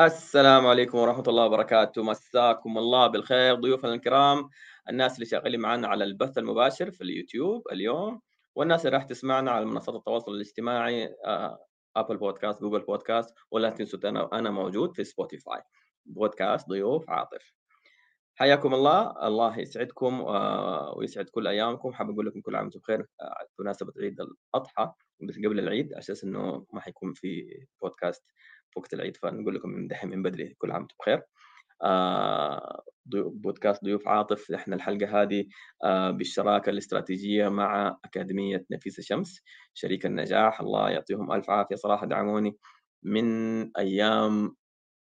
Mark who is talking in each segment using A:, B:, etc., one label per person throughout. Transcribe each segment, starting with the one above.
A: السلام عليكم ورحمة الله وبركاته. مساكم الله بالخير ضيوفنا الكرام الناس اللي شغالين معنا على البث المباشر في اليوتيوب اليوم والناس اللي راح تسمعنا على منصات التواصل الاجتماعي Apple Podcast Google Podcast ولا تنسوا أنا أنا موجود في Spotify بودكاست ضيوف عاطف. حياكم الله. الله يسعدكم آه، ويسعد كل أيامكم. حاب أقول لكم كل عام وأنتم بخير. آه، بمناسبة عيد الأضحى قبل العيد على أساس إنه ما حيكون في بودكاست وقت العيد فنقول لكم دحين من بدري كل عام وأنتم بخير. آه بودكاست ضيوف عاطف إحنا الحلقة هذه آه بالشراكة الاستراتيجية مع أكاديمية نفيسه شمس شريك النجاح. الله يعطيهم ألف عافية. صراحة دعموني من أيام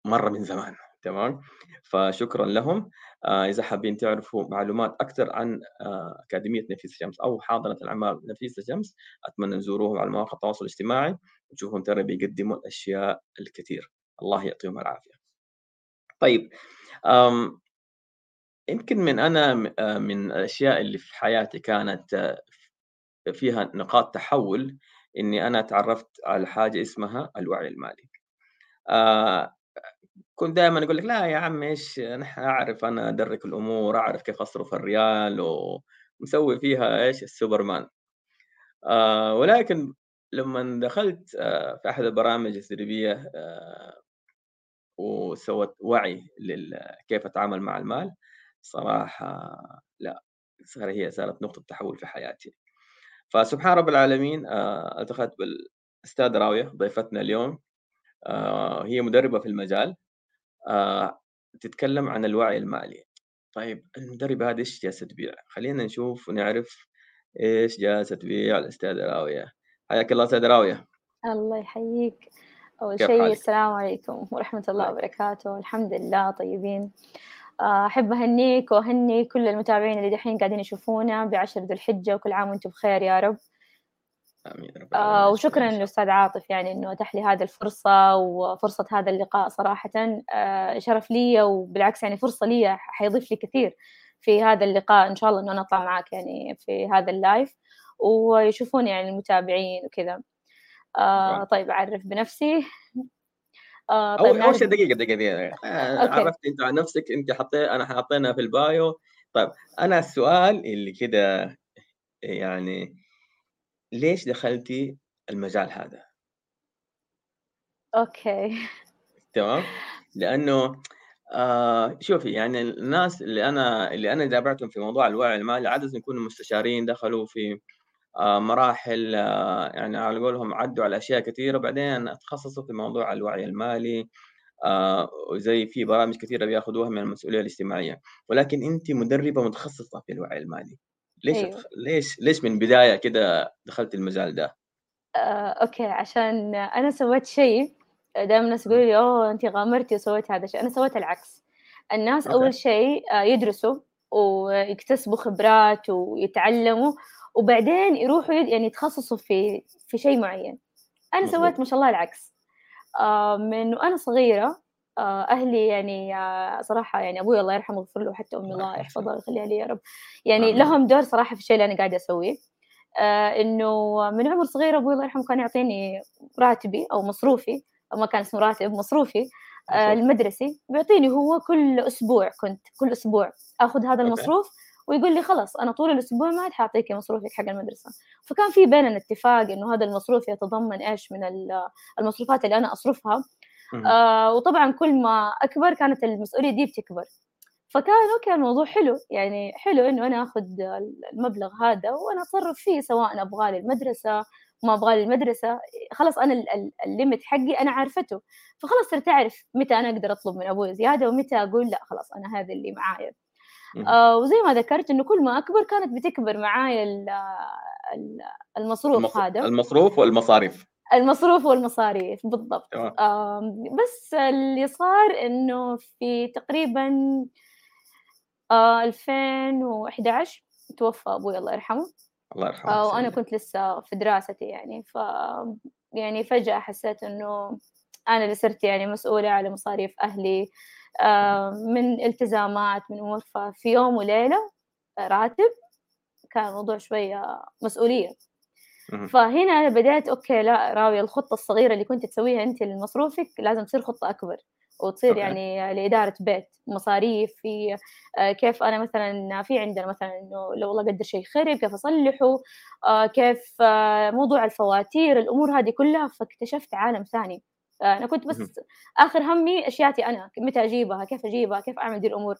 A: مرة من زمان تمام؟ فشكرا لهم. آه إذا حابين تعرفوا معلومات أكثر عن آه أكاديمية نفيسه شمس أو حاضنة الأعمال نفيسه شمس أتمنى تزوروهم على مواقع التواصل الاجتماعي. وتشوفهم ترى بيقدموا الأشياء الكثير الله يعطيهم العافية طيب آمم يمكن من أنا آه، من الأشياء اللي في حياتي كانت آه، فيها نقاط تحوّل، إني أنا تعرّفت على حاجة اسمها الوعي المالي. آه، كنت دايمًا أقول لك: "لا يا عم إيش أنا أعرف أنا أدرّك الأمور، أعرف كيف أصرف الريال." ومسوي فيها إيش السوبرمان. ولكن لمّا دخلت في أحد البرامج التدريبية وسوت وعي كيف أتعامل مع المال، صراحة لأ، صار هي صارت نقطة تحوّل في حياتي. فسبحان رب العالمين آه، التقيت بالأستاذة راوية ضيفتنا اليوم، آه، هي مدربة في المجال، آه، تتكلم عن الوعي المالي. طيب المدربة هذه إيش جالسة تبيع؟ خلّينا نشوف ونعرف إيش جالسة تبيع الأستاذة راوية. حياك الله أستاذة راوية.
B: الله يحييك. أول شيء السلام عليكم ورحمة الله وبركاته. الحمد لله طيبين. آه، أحب أهنيك وأهني كل المتابعين اللي دحين قاعدين يشوفونا بعشر ذو الحجة وكل عام وأنتم بخير يا رب.
A: آمين رب
B: آه وشكرا للأستاذ عاطف يعني إنه أتاح لي هذه الفرصة وفرصة هذا اللقاء صراحة. آه شرف لي وبالعكس يعني فرصة لي حيضيف لي كثير في هذا اللقاء. إن شاء الله إنه أنا أطلع معك يعني في هذا ال live. ويشوفوني يعني المتابعين وكذا. آه طيب أعرف بنفسي.
A: آه طيب أول شيء دقيقة دقيقة, دقيقة. آه عرفت أنت عن نفسك أنت حطيت أنا حاطينها في ال bio. طيب أنا السؤال اللي كده يعني ليش دخلتي المجال هذا؟
B: أوكي.
A: تمام. لأنه آه شوفي يعني الناس اللي أنا اللي أنا تابعتهم في موضوع الوعي المالي عادة يكونوا مستشارين دخلوا في مراحل آه، يعني على قولهم عدوا على أشياء كثيرة وبعدين تخصصوا في موضوع الوعي المالي آه، وزي في برامج كثيرة بياخذوها من المسؤولية الاجتماعية ولكن انت مدربة متخصصة في الوعي المالي ليش أيوه. ليش ليش من بداية كده دخلت المجال ده؟
B: آه، okay عشان أنا سويت شيء دائما الناس يقولوا لي أوه انت غامرتي وسويت هذا الشيء أنا سويت العكس الناس okay. أول شيء يدرسوا ويكتسبوا خبرات ويتعلموا وبعدين يروحوا يعني يتخصصوا في في شيء معين. أنا سويت ما شاء الله العكس. آه من وأنا صغيرة آه أهلي يعني آه صراحة يعني أبوي الله يرحمه ويغفر له حتى أمي الله يحفظها ويخليها لي يا رب. يعني لهم دور صراحة في الشيء اللي أنا قاعدة أسويه. إنه من عمر صغير أبوي الله يرحمه كان يعطيني راتبي أو مصروفي أو ما كان اسمه راتب مصروفي المدرسي. بيعطيني هو كل أسبوع كنت كل أسبوع أخذ هذا المصروف ويقول لي خلاص أنا طول الأسبوع ما عاد حاعطيكي مصروفك حق المدرسة. فكان في بيننا اتفاق إنه هذا المصروف يتضمن إيش من المصروفات اللي أنا أصرفها. آه وطبعا كل ما أكبر كانت المسؤولية دي بتكبر. فكان أوكي الموضوع حلو. يعني حلو إنه أنا آخذ المبلغ هذا وأنا أتصرف فيه سواء أبغاه للمدرسة ما أبغى للمدرسة. خلاص أنا الليمت حقي أنا عارفته. فخلاص صرت أعرف متى أنا أقدر أطلب من أبوي زيادة ومتى أقول لا خلاص أنا هذا اللي معايا. آه وزي ما ذكرت إنه كل ما أكبر كانت بتكبر معايا المصروف المص... هذا.
A: المصروف والمصاريف.
B: المصروف والمصاريف بالضبط. آه بس اللي صار إنه في تقريبا آه 2011 توفى أبوي الله يرحمه.
A: الله يرحمه
B: آه وأنا كنت لسه في دراستي يعني. ف يعني فجأة حسيت إنه أنا اللي صرت يعني مسؤولة على مصاريف أهلي آه، من التزامات من أمور. ففي يوم وليلة راتب كان الموضوع شوية مسؤولية. فهنا أنا بديت okay لا راوية الخطة الصغيرة اللي كنت تسويها أنت لمصروفك لازم تصير خطة أكبر. وتصير أوكي. يعني لإدارة بيت مصاريف في آه، كيف أنا مثلا في عندنا مثلا إنه لو والله قدر شيء خرب كيف أصلحه آه، كيف آه، موضوع الفواتير الأمور هذه كلها فاكتشفت عالم ثاني. أنا كنت بس آخر همي أشياتي أنا متى أجيبها كيف أجيبها كيف أعمل دي الأمور.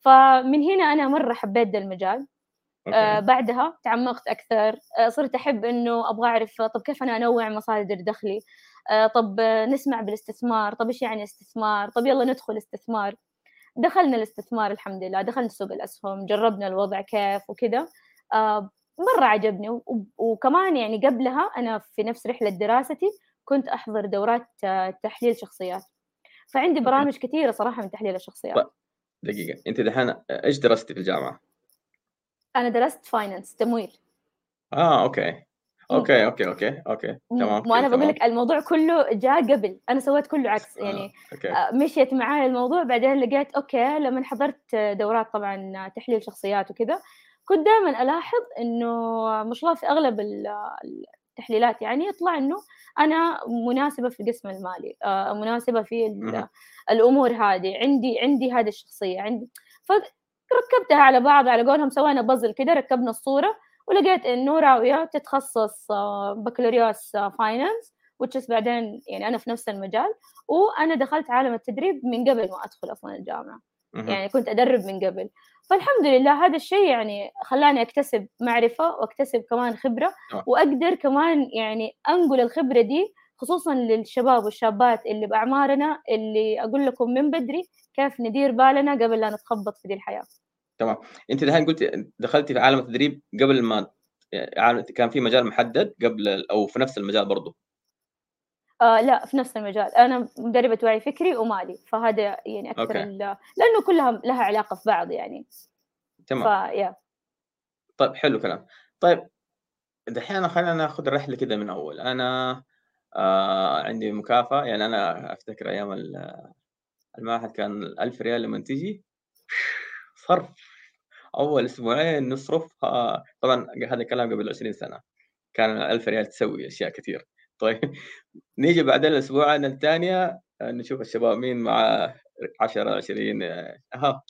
B: فمن هنا أنا مرة حبيت ده المجال. آه بعدها تعمقت أكثر. آه صرت أحب إنه أبغى أعرف طب كيف أنا أنوع مصادر دخلي؟ آه طب نسمع بالاستثمار. طب إيش يعني استثمار؟ طب يلا ندخل استثمار. دخلنا الاستثمار الحمد لله دخلنا سوق الأسهم جربنا الوضع كيف وكذا. آه مرة عجبني وكمان يعني قبلها أنا في نفس رحلة دراستي كنت أحضر دورات آه، تحليل شخصيات. فعندي برامج كثيرة صراحة من تحليل الشخصيات. طيب،
A: دقيقة. أنت دحين إيش درستي في الجامعة؟
B: أنا درست finance تمويل.
A: آه okay. okay okay okay okay.
B: تمام وأنا بقول لك الموضوع كله جاء قبل. أنا سويت كله عكس آه، يعني okay. آه، مشيت معايا الموضوع. بعدين لقيت okay لما حضرت دورات طبعا تحليل شخصيات وكذا كنت دائما ألاحظ إنه ما شاء الله في أغلب التحليلات يعني يطلع إنه أنا مناسبة في القسم المالي آه، مناسبة في الأمور هذه عندي عندي هذه الشخصية عندي فركبتها على بعض على قولهم سوينا بازل كده ركبنا الصورة ولقيت إنه راوية تتخصص آه، بكالوريوس فاينانس وتشس بعدين يعني أنا في نفس المجال وأنا دخلت عالم التدريب من قبل ما أدخل أصلا الجامعة. يعني كنت أدرب من قبل. فالحمد لله هذا الشيء يعني خلاني أكتسب معرفة وأكتسب كمان خبرة آه. وأقدر كمان يعني أنقل الخبرة دي خصوصا للشباب والشابات اللي بأعمارنا اللي أقول لكم من بدري كيف ندير بالنا قبل لا نتخبط في دي الحياة.
A: تمام. أنت الحين قلت دخلتي في عالم التدريب قبل ما يعني كان في مجال محدد قبل أو في نفس المجال برضه
B: آه لا في نفس المجال. أنا مدربة وعي فكري ومالي فهذا يعني أكثر لأنه كلها لها علاقة في بعض يعني.
A: تمام. يا طيب حلو كلام. طيب دحين خلينا ناخذ الرحله كده من أول. أنا آه عندي مكافأة. يعني أنا أفتكر أيام المعهد كان 1000 ريال لما تجي صرف. أول أسبوعين نصرفها طبعا هذا الكلام قبل 20 سنة. كان 1000 ريال تسوي أشياء كثير. طيب نيجي بعدين الأسبوع الثانية نشوف الشباب مين مع 10 20 أها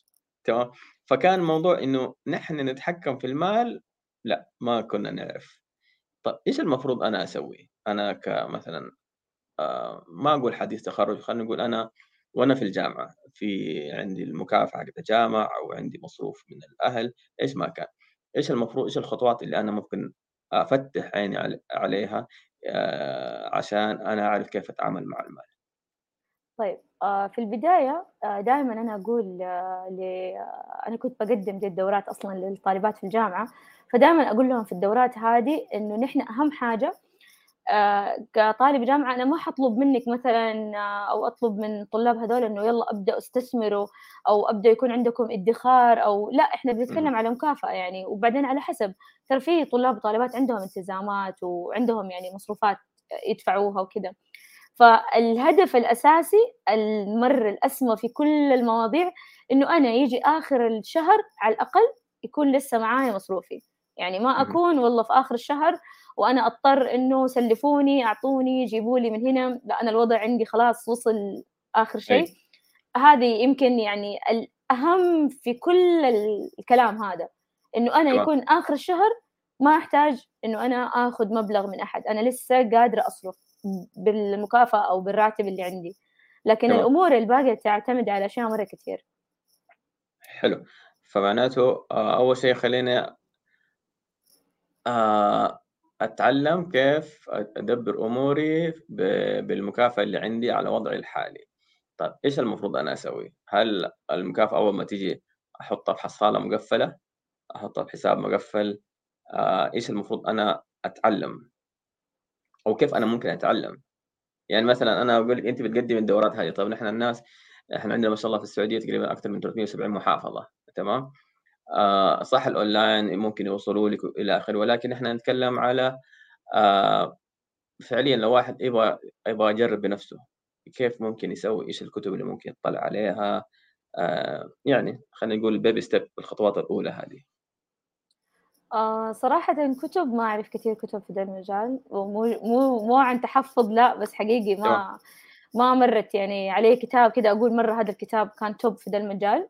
A: تمام. فكان الموضوع إنه نحن نتحكم في المال لا ما كنا نعرف. طيب إيش المفروض أنا أسوي؟ أنا كمثلا آه ما أقول حديث تخرج خلينا نقول أنا وأنا في الجامعة في عندي المكافاه حقت الجامعة أو عندي مصروف من الأهل إيش ما كان. إيش المفروض إيش الخطوات اللي أنا ممكن أفتح عيني عليها؟ آه، عشان أنا أعرف كيف أتعامل مع المال.
B: طيب آه، في البداية آه، دائما أنا أقول أنا كنت بقدم دي الدورات أصلا للطالبات في الجامعة فدائما أقول لهم في الدورات هذه إنه نحن أهم حاجة كطالب جامعة أنا ما حطلب منك مثلا أو أطلب من طلاب هذول إنه يلا أبدأ أستثمروا أو أبدأ يكون عندكم ادخار أو لا إحنا بنتكلم على مكافأة يعني. وبعدين على حسب ترى في طلاب وطالبات عندهم التزامات وعندهم يعني مصروفات يدفعوها وكذا. فالهدف الأساسي المر الأسمى في كل المواضيع إنه أنا يجي آخر الشهر على الأقل يكون لسه معايا مصروفي. يعني ما أكون والله في آخر الشهر وأنا أضطر إنه سلفوني أعطوني جيبوا لي من هنا لا أنا الوضع عندي خلاص وصل آخر شيء. هذه يمكن يعني الأهم في كل الكلام هذا إنه أنا يكون آخر الشهر ما أحتاج إنه أنا آخذ مبلغ من أحد. أنا لسه قادرة أصرف بالمكافأة أو بالراتب اللي عندي. لكن طبعا. الأمور الباقية تعتمد على أشياء مرة كثير.
A: حلو. فمعناته آه، أول شيء خلينا آه أتعلم كيف أدبر أموري بالمكافأة اللي عندي على وضعي الحالي. طيب إيش المفروض أنا أسوي؟ هل المكافأة أول ما تيجي أحطها في حصالة مقفلة؟ أحطها في حساب مقفل؟ آه، إيش المفروض أنا أتعلم؟ أو كيف أنا ممكن أتعلم؟ يعني مثلا أنا أقول لك أنت بتقدم الدورات هذه. طيب نحن الناس إحنا عندنا ما شاء الله في السعودية تقريبا أكثر من 370 محافظة. تمام؟ صح الأونلاين ممكن يوصلوا لك إلى آخره. ولكن إحنا نتكلم على آه، فعليا لو واحد يبغى يبغى يجرب بنفسه كيف ممكن يسوي إيش الكتب اللي ممكن يطلع عليها؟ آه، يعني خلينا نقول baby step الخطوات الأولى هذه.
B: آه صراحة كتب ما أعرف كثير كتب في ذا المجال ومو مو مو عن تحفظ لا بس حقيقي ما ما مرت يعني عليه كتاب كده أقول مرة هذا الكتاب كان توب في ذا المجال. آه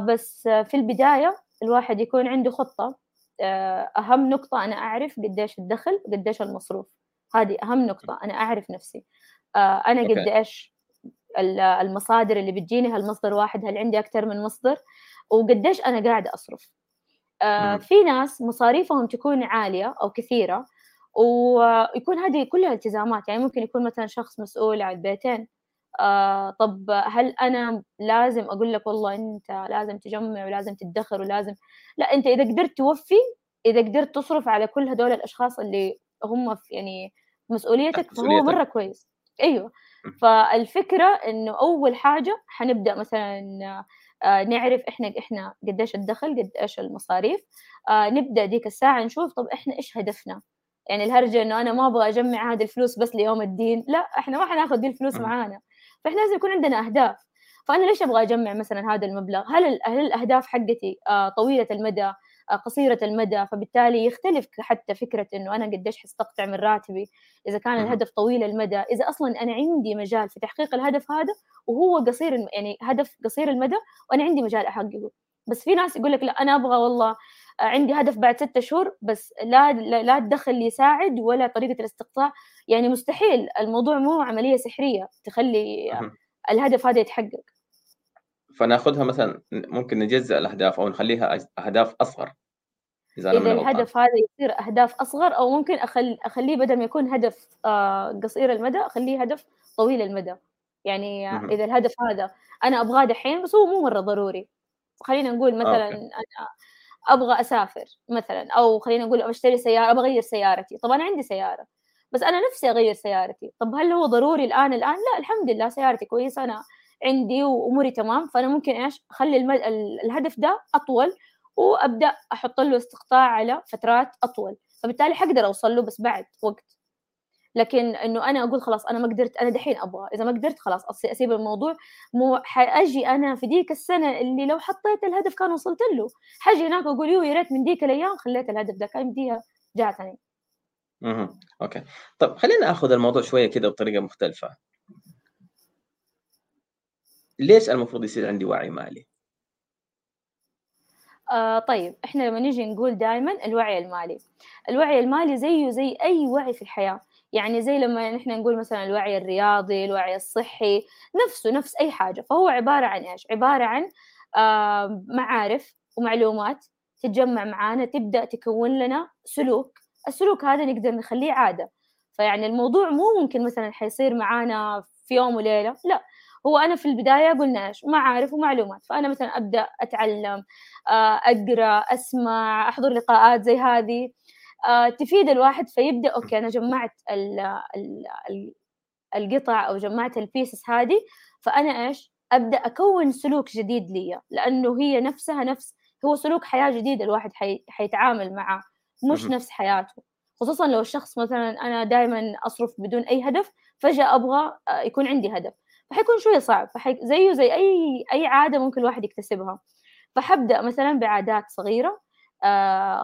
B: بس في البداية الواحد يكون عنده خطة. آه أهم نقطة أنا أعرف قديش الدخل قديش المصروف. هذه أهم نقطة أنا أعرف نفسي. آه أنا قد إيش المصادر اللي بتجيني هل مصدر واحد هل عندي أكثر من مصدر؟ وقديش أنا قاعدة أصرف. آه في ناس مصاريفهم تكون عالية أو كثيرة ويكون هذه كلها التزامات. يعني ممكن يكون مثلا شخص مسؤول عن بيتين. آه طب هل أنا لازم أقول لك والله أنت لازم تجمع ولازم تدخر ولازم لا أنت إذا قدرت توفي إذا قدرت تصرف على كل هذول الأشخاص اللي هم في يعني مسؤوليتك فهو مرة كويس. أيوه. فالفكرة إنه أول حاجة حنبدأ مثلا آه نعرف إحنا إحنا قديش الدخل قد إيش المصاريف آه نبدأ ديك الساعة نشوف طب إحنا إيش هدفنا؟ يعني الهرجة إنه أنا ما أبغى أجمع هذه الفلوس بس ليوم الدين لا إحنا ما حناخذ دي الفلوس معانا. فإحنا لازم يكون عندنا أهداف. فأنا ليش أبغى أجمع مثلا هذا المبلغ؟ هل هل الأهداف حقتي آه طويلة المدى آه قصيرة المدى؟ فبالتالي يختلف حتى فكرة إنه أنا قديش حستقطع من راتبي إذا كان الهدف طويل المدى. إذا أصلا أنا عندي مجال في تحقيق الهدف هذا وهو قصير يعني هدف قصير المدى وأنا عندي مجال أحققه. بس في ناس يقول لك لا أنا أبغى والله عندي هدف بعد ستة شهور بس لا لا الدخل يساعد ولا طريقة الاستقطاع. يعني مستحيل الموضوع مو عملية سحرية تخلي الهدف هذا يتحقق.
A: فناخذها مثلا ممكن نجزء الأهداف أو نخليها أهداف أصغر.
B: إذا, إذا الهدف هذا يصير أهداف أصغر أو ممكن أخل... أخليه بدل ما يكون هدف آه قصير المدى أخليه هدف طويل المدى. يعني إذا الهدف هذا أنا أبغاه دحين بس هو مو مرة ضروري. خلينا نقول مثلا okay. أنا أبغى أسافر مثلا أو خلينا نقول أشتري سيارة أبغى أغير سيارتي. طب أنا عندي سيارة بس أنا نفسي أغير سيارتي. طب هل هو ضروري الآن؟ الآن لا الحمد لله سيارتي كويسة أنا عندي وأموري تمام. فأنا ممكن إيش؟ أخلي المد... الهدف ده أطول وأبدأ أحط له استقطاع على فترات أطول. فبالتالي حقدر أوصل له بس بعد وقت. لكن إنه أنا أقول خلاص أنا ما قدرت أنا دحين أبغى. إذا ما قدرت خلاص أسيب الموضوع. مو حاجي أنا في ديك السنة اللي لو حطيت الهدف كان وصلت له. حاجي هناك أقول يا ريت من ديك الأيام خليت الهدف ده. كان بديها جاتني
A: أها. أوكي. طب خلينا اخذ الموضوع شوية كده بطريقة مختلفة. ليش المفروض يصير عندي وعي مالي؟
B: آه طيب. إحنا لما نيجي نقول دائما الوعي المالي. الوعي المالي زيه زي أي وعي في الحياة. يعني زي لما نحن نقول مثلا الوعي الرياضي الوعي الصحي نفسه نفس أي حاجة. فهو عبارة عن إيش؟ عبارة عن معارف ومعلومات تتجمع معانا تبدأ تكون لنا سلوك. السلوك هذا نقدر نخليه عادة. فيعني الموضوع مو ممكن مثلا حيصير معانا في يوم وليلة. لا. هو أنا في البداية قلنا إيش؟ معارف ومعلومات. فأنا مثلا أبدأ أتعلم آه، أقرأ أسمع أحضر لقاءات زي هذه. تفيد الواحد فيبدأ okay أنا جمعت ال ال ال القطع أو جمعت ال pieces هذه فأنا إيش؟ أبدأ أكون سلوك جديد لي لأنه هي نفسها نفس هو سلوك حياة جديد الواحد حي... حيتعامل معه مش نفس حياته. خصوصا لو الشخص مثلا أنا دائما أصرف بدون أي هدف فجأة أبغى آه، يكون عندي هدف. فحيكون شوية صعب فحي... زيه زي أي أي عادة ممكن الواحد يكتسبها. فحبدأ مثلا بعادات صغيرة آه،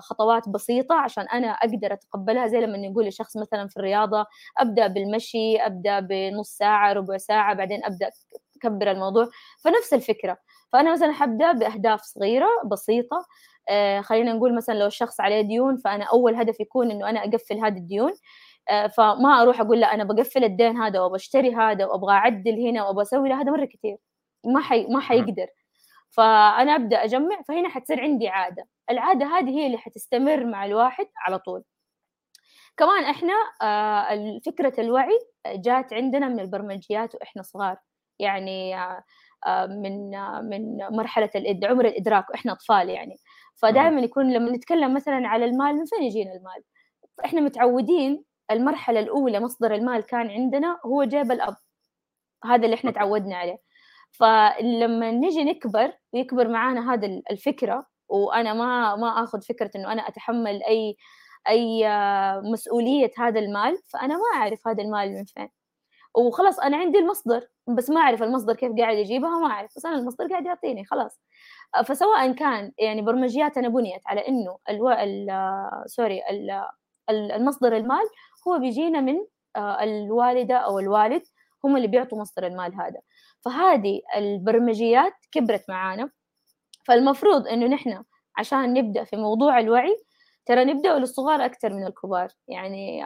B: خطوات بسيطة عشان أنا أقدر أتقبلها زي لما نقول لشخص مثلا في الرياضة أبدأ بالمشي أبدأ بنص ساعة ربع ساعة بعدين أبدأ أكبر الموضوع. فنفس الفكرة. فأنا مثلا حبدأ بأهداف صغيرة بسيطة. آه، خلينا نقول مثلا لو الشخص عليه ديون فأنا أول هدف يكون إنه أنا أقفل هذه الديون. آه، فما أروح أقول لا أنا بقفل الدين هذا وبشتري هذا وأبغى أعدل هنا وأبغى أسوي لا هذا مرة كثير ما حي ما حيقدر. فأنا أبدأ أجمع فهنا حتصير عندي عادة. العادة هذه هي اللي حتستمر مع الواحد على طول. كمان إحنا آه، فكرة الوعي جات عندنا من البرمجيات وإحنا صغار. يعني آه، آه، من من مرحلة عمر الإدراك وإحنا أطفال يعني. فدائما يكون لما نتكلم مثلا على المال من فين يجينا المال؟ إحنا متعودين المرحلة الأولى مصدر المال كان عندنا هو جيب الأب. هذا اللي إحنا تعودنا عليه. فلما نجي نكبر ويكبر معانا هذا الفكرة وأنا ما ما آخذ فكرة إنه أنا أتحمل أي أي مسؤولية هذا المال فأنا ما أعرف هذا المال من فين. وخلاص أنا عندي المصدر بس ما أعرف المصدر كيف قاعد يجيبها ما أعرف بس أنا المصدر قاعد يعطيني خلاص. فسواء كان يعني برمجياتنا بنيت على إنه ألو... ال... سوري ال... المصدر المال هو بيجينا من الوالدة أو الوالد هم اللي بيعطوا مصدر المال هذا. فهذه البرمجيات كبرت معانا. فالمفروض إنه نحن عشان نبدأ في موضوع الوعي ترى نبدأ للصغار أكثر من الكبار. يعني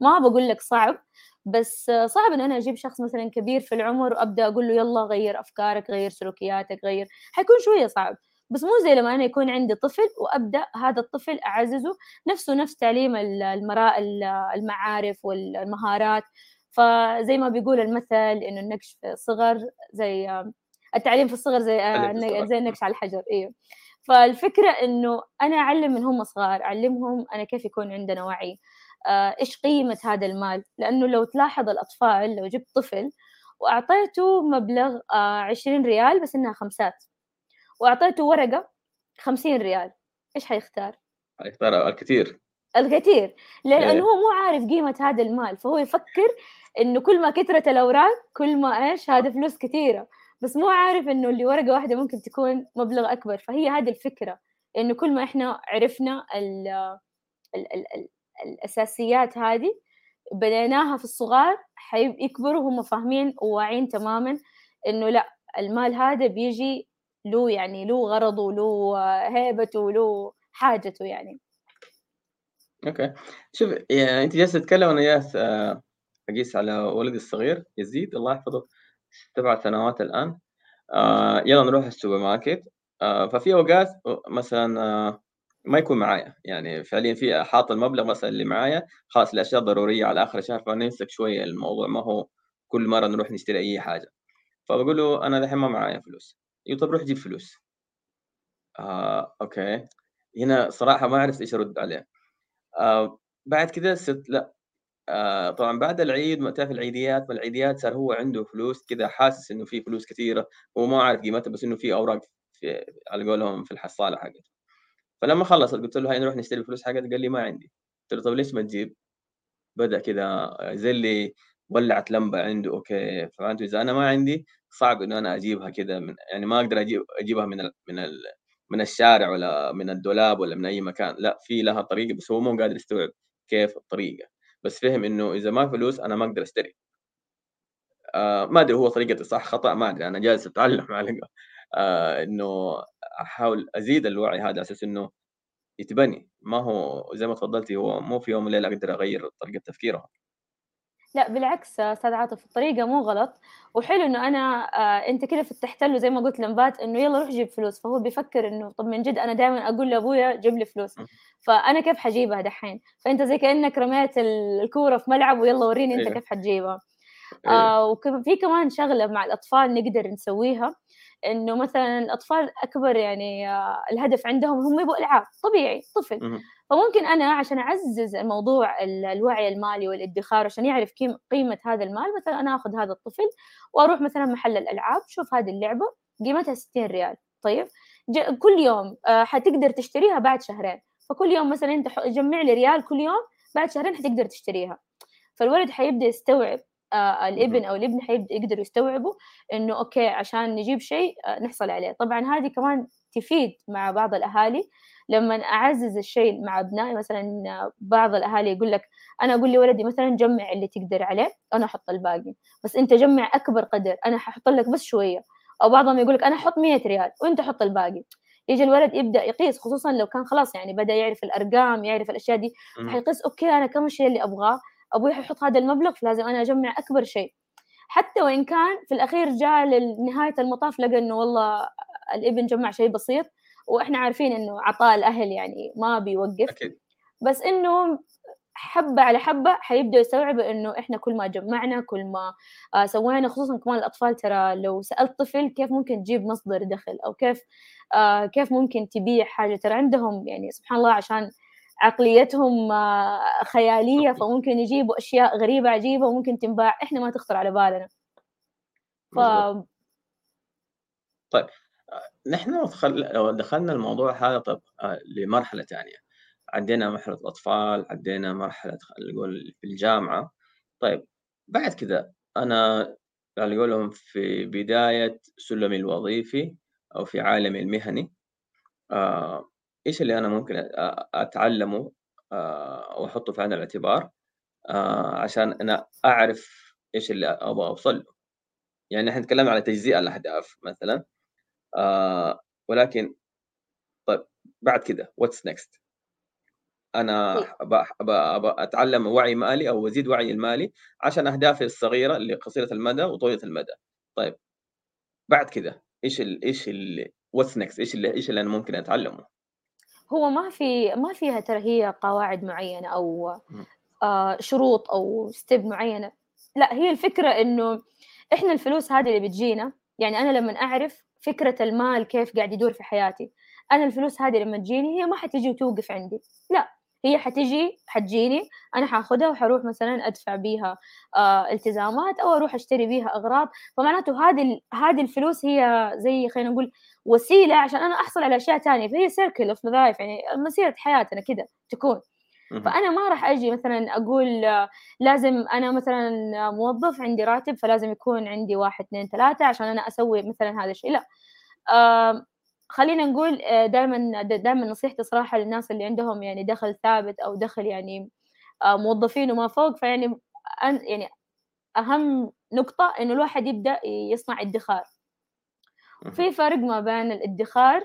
B: ما بقول لك صعب بس صعب إن أنا أجيب شخص مثلا كبير في العمر وأبدأ أقول له يلا غير أفكارك غير سلوكياتك غير حيكون شوية صعب. بس مو زي لما أنا يكون عندي طفل وأبدأ هذا الطفل أعززه نفسه نفس تعليم المراء المعارف والمهارات. فزي ما بيقول المثل إنه النقش في الصغر زي التعليم في الصغر زي زي النقش على الحجر أيوه فالفكرة إنه أنا أعلم من هم صغار أعلمهم أنا كيف يكون عندنا وعي. آه، إيش قيمة هذا المال؟ لأنه لو تلاحظ الأطفال لو جبت طفل وأعطيته مبلغ آه، عشرين ريال بس إنها خمسات وأعطيته ورقة خمسين ريال إيش حيختار؟
A: حيختار الكثير
B: الكثير لأنه إيه. هو مو عارف قيمة هذا المال فهو يفكر إنه كل ما كثرت الأوراق كل ما إيش هذا فلوس كثيرة. بس مو عارف إنه اللي ورقة واحدة ممكن تكون مبلغ أكبر. فهي هذه الفكرة إنه كل ما إحنا عرفنا ال ال ال ال الأساسيات هذه بنيناها في الصغار حيكبروا هم فاهمين وواعين تماما إنه لأ المال هذا بيجي له يعني له غرضه له هيبته له حاجته يعني.
A: okay. شوف يعني أنت جالسة تتكلم أنا جالس أقيس على ولدي الصغير يزيد الله يحفظه سبع سنوات الآن. آه يلا نروح السوبر ماركت. آه ففي أوقات مثلا آه ما يكون معايا. يعني فعليا في حاط المبلغ مثلا اللي معايا. خلاص الأشياء ضرورية على آخر الشهر فنمسك شوية الموضوع. ما هو كل مرة نروح نشتري أي حاجة. فبقول له أنا دحين ما معايا فلوس. يقول طب روح جيب فلوس. آه أوكي. هنا صراحة ما عرفت إيش أرد عليه. آه بعد كذا صرت لا. آه طبعا بعد العيد تعرف العيديات ما العيديات صار هو عنده فلوس كذا حاسس إنه في فلوس كثيرة هو ما عارف قيمتها بس إنه في أوراق في على قولهم في الحصالة حقته. فلما خلص قلت له هاي نروح نشتري فلوس حقتك؟ قال لي ما عندي. قلت له طيب ليش ما تجيب؟ بدأ كذا زي اللي ولعت لمبة عنده أوكي فهمت؟ إذا أنا ما عندي صعب إنه أنا أجيبها كذا من يعني ما أقدر أجيب أجيبها من ال من ال من الشارع ولا من الدولاب ولا من أي مكان لا في لها طريقة بس هو مو قادر يستوعب كيف الطريقة. بس فهم إنه إذا ما فلوس أنا ما أقدر أشتري. آه ما أدري هو طريقتي صح خطأ ما أدري أنا جالس أتعلم على آه إنه أحاول أزيد الوعي هذا أساس إنه يتبني. ما هو زي ما تفضلتي هو مو في يوم وليلة أقدر أغير طريقة تفكيرهم
B: لا بالعكس أستاذ عاطف الطريقة مو غلط. وحلو إنه أنا آه أنت كده فتحت له زي ما قلت لمبات إنه يلا روح جيب فلوس. فهو بيفكر إنه طب من جد أنا دائما أقول لأبويا جيب لي فلوس. فأنا كيف حجيبها دحين؟ فأنت زي كأنك رميت الكورة في ملعب ويلا وريني أنت أيوه. كيف حتجيبها. أيوه. آه وفي كمان شغلة مع الأطفال نقدر نسويها. إنه مثلا الأطفال أكبر يعني آه الهدف عندهم هم يبغوا ألعاب طبيعي طفل. فممكن أنا عشان أعزز موضوع الوعي المالي والادخار عشان يعرف قيمة هذا المال مثلا أنا آخذ هذا الطفل وأروح مثلا محل الألعاب شوف هذه اللعبة قيمتها 60 ريال طيب؟ كل يوم آه، حتقدر تشتريها بعد شهرين فكل يوم مثلا أنت جمع لي ريال كل يوم بعد شهرين حتقدر تشتريها. فالولد حيبدأ يستوعب آه الابن أو الابن حيقدروا يستوعبوا إنه أوكي عشان نجيب شيء آه نحصل عليه. طبعا هذه كمان تفيد مع بعض الأهالي لما أعزز الشيء مع أبنائي مثلا بعض الأهالي يقول لك أنا أقول لولدي مثلا جمع اللي تقدر عليه أنا أحط الباقي. بس أنت جمع أكبر قدر أنا ححط لك بس شوية. أو بعضهم يقول لك أنا أحط 100 ريال وأنت حط الباقي. يجي الولد يبدأ يقيس خصوصا لو كان خلاص يعني بدأ يعرف الأرقام يعرف الأشياء دي حيقيس أوكي أنا كم الشيء اللي أبغاه أبوي حيحط هذا المبلغ فلازم أنا أجمع أكبر شيء. حتى وإن كان في الأخير جاء لنهايه المطاف لقى إنه والله الإبن جمع شيء بسيط وإحنا عارفين إنه عطاء الأهل يعني ما بيوقف. أكيد. بس إنه حبة على حبة حيبدأوا يستوعبوا إنه إحنا كل ما جمعنا كل ما آه سوينا خصوصا كمان الأطفال ترى لو سألت طفل كيف ممكن تجيب مصدر دخل أو كيف آه كيف ممكن تبيع حاجة ترى عندهم يعني سبحان الله عشان عقليتهم آه خيالية فممكن يجيبوا أشياء غريبة عجيبة وممكن تنباع. إحنا ما تخطر على بالنا. ف...
A: طيب نحن لو دخلنا الموضوع هذا طب آه، لمرحلة ثانية عدينا مرحلة الأطفال عدينا مرحلة نقول في الجامعة. طيب بعد كذا أنا على قولهم في بداية سلمي الوظيفي أو في عالمي المهني آه إيش اللي أنا ممكن أتعلمه آه وأحطه في عين الاعتبار آه عشان أنا أعرف إيش اللي أبغى أوصل له. يعني إحنا نتكلم على تجزئة الأهداف مثلا. آه ولكن طيب بعد كده what's next أنا أبغى أتعلم وعي مالي أو أزيد وعي المالي عشان أهدافي الصغيرة اللي قصيره المدى وطويلة المدى. طيب بعد كده إيش ال إيش ال what's next إيش اللي إيش اللي أنا ممكن أتعلمه؟
B: هو ما في ما فيها ترى هي قواعد معينة أو آه شروط أو step معينة. لا هي الفكرة إنه إحنا الفلوس هذه اللي بتجينا يعني أنا لما أعرف فكرة المال كيف قاعد يدور في حياتي. أنا الفلوس هذه لما تجيني هي ما حتجي وتوقف عندي. لا هي حتجي حتجيني أنا حاخذها وحروح مثلا أدفع بيها آه التزامات أو أروح أشتري بيها أغراض. فمعناته هذه هذه الفلوس هي زي خلينا نقول وسيلة عشان أنا أحصل على أشياء ثانية فهي circle of life يعني مسيرة حياتنا كذا تكون. فأنا ما راح أجي مثلا أقول آه، لازم أنا مثلا موظف عندي راتب فلازم يكون عندي واحد اثنين ثلاثة عشان أنا أسوي مثلا هذا الشيء. لا. آه خلينا نقول دائما دائما نصيحتي صراحة للناس اللي عندهم يعني دخل ثابت أو دخل يعني آه موظفين وما فوق فيعني يعني أهم نقطة إنه الواحد يبدأ يصنع ادخار. في فرق ما بين الادخار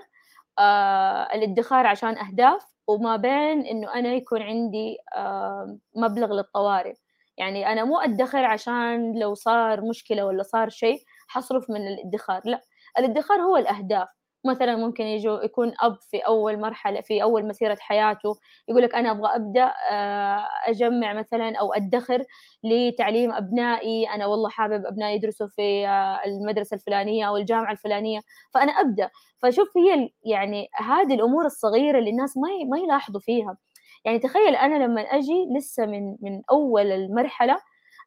B: آه الادخار عشان أهداف وما بين إنه أنا يكون عندي آه مبلغ للطوارئ. يعني أنا مو أدخر عشان لو صار مشكلة ولا صار شيء حصرف من الادخار لا. الادخار هو الأهداف. مثلا ممكن يجوا يكون أب في أول مرحلة في أول مسيرة حياته يقول لك أنا أبغى أبدأ آه، أجمع مثلا أو أدخر لتعليم أبنائي. أنا والله حابب أبنائي يدرسوا في آه، المدرسة الفلانية أو الجامعة الفلانية فأنا أبدأ. فشوف هي يعني هذه الأمور الصغيرة اللي الناس ما ما يلاحظوا فيها. يعني تخيل أنا لما أجي لسه من من أول المرحلة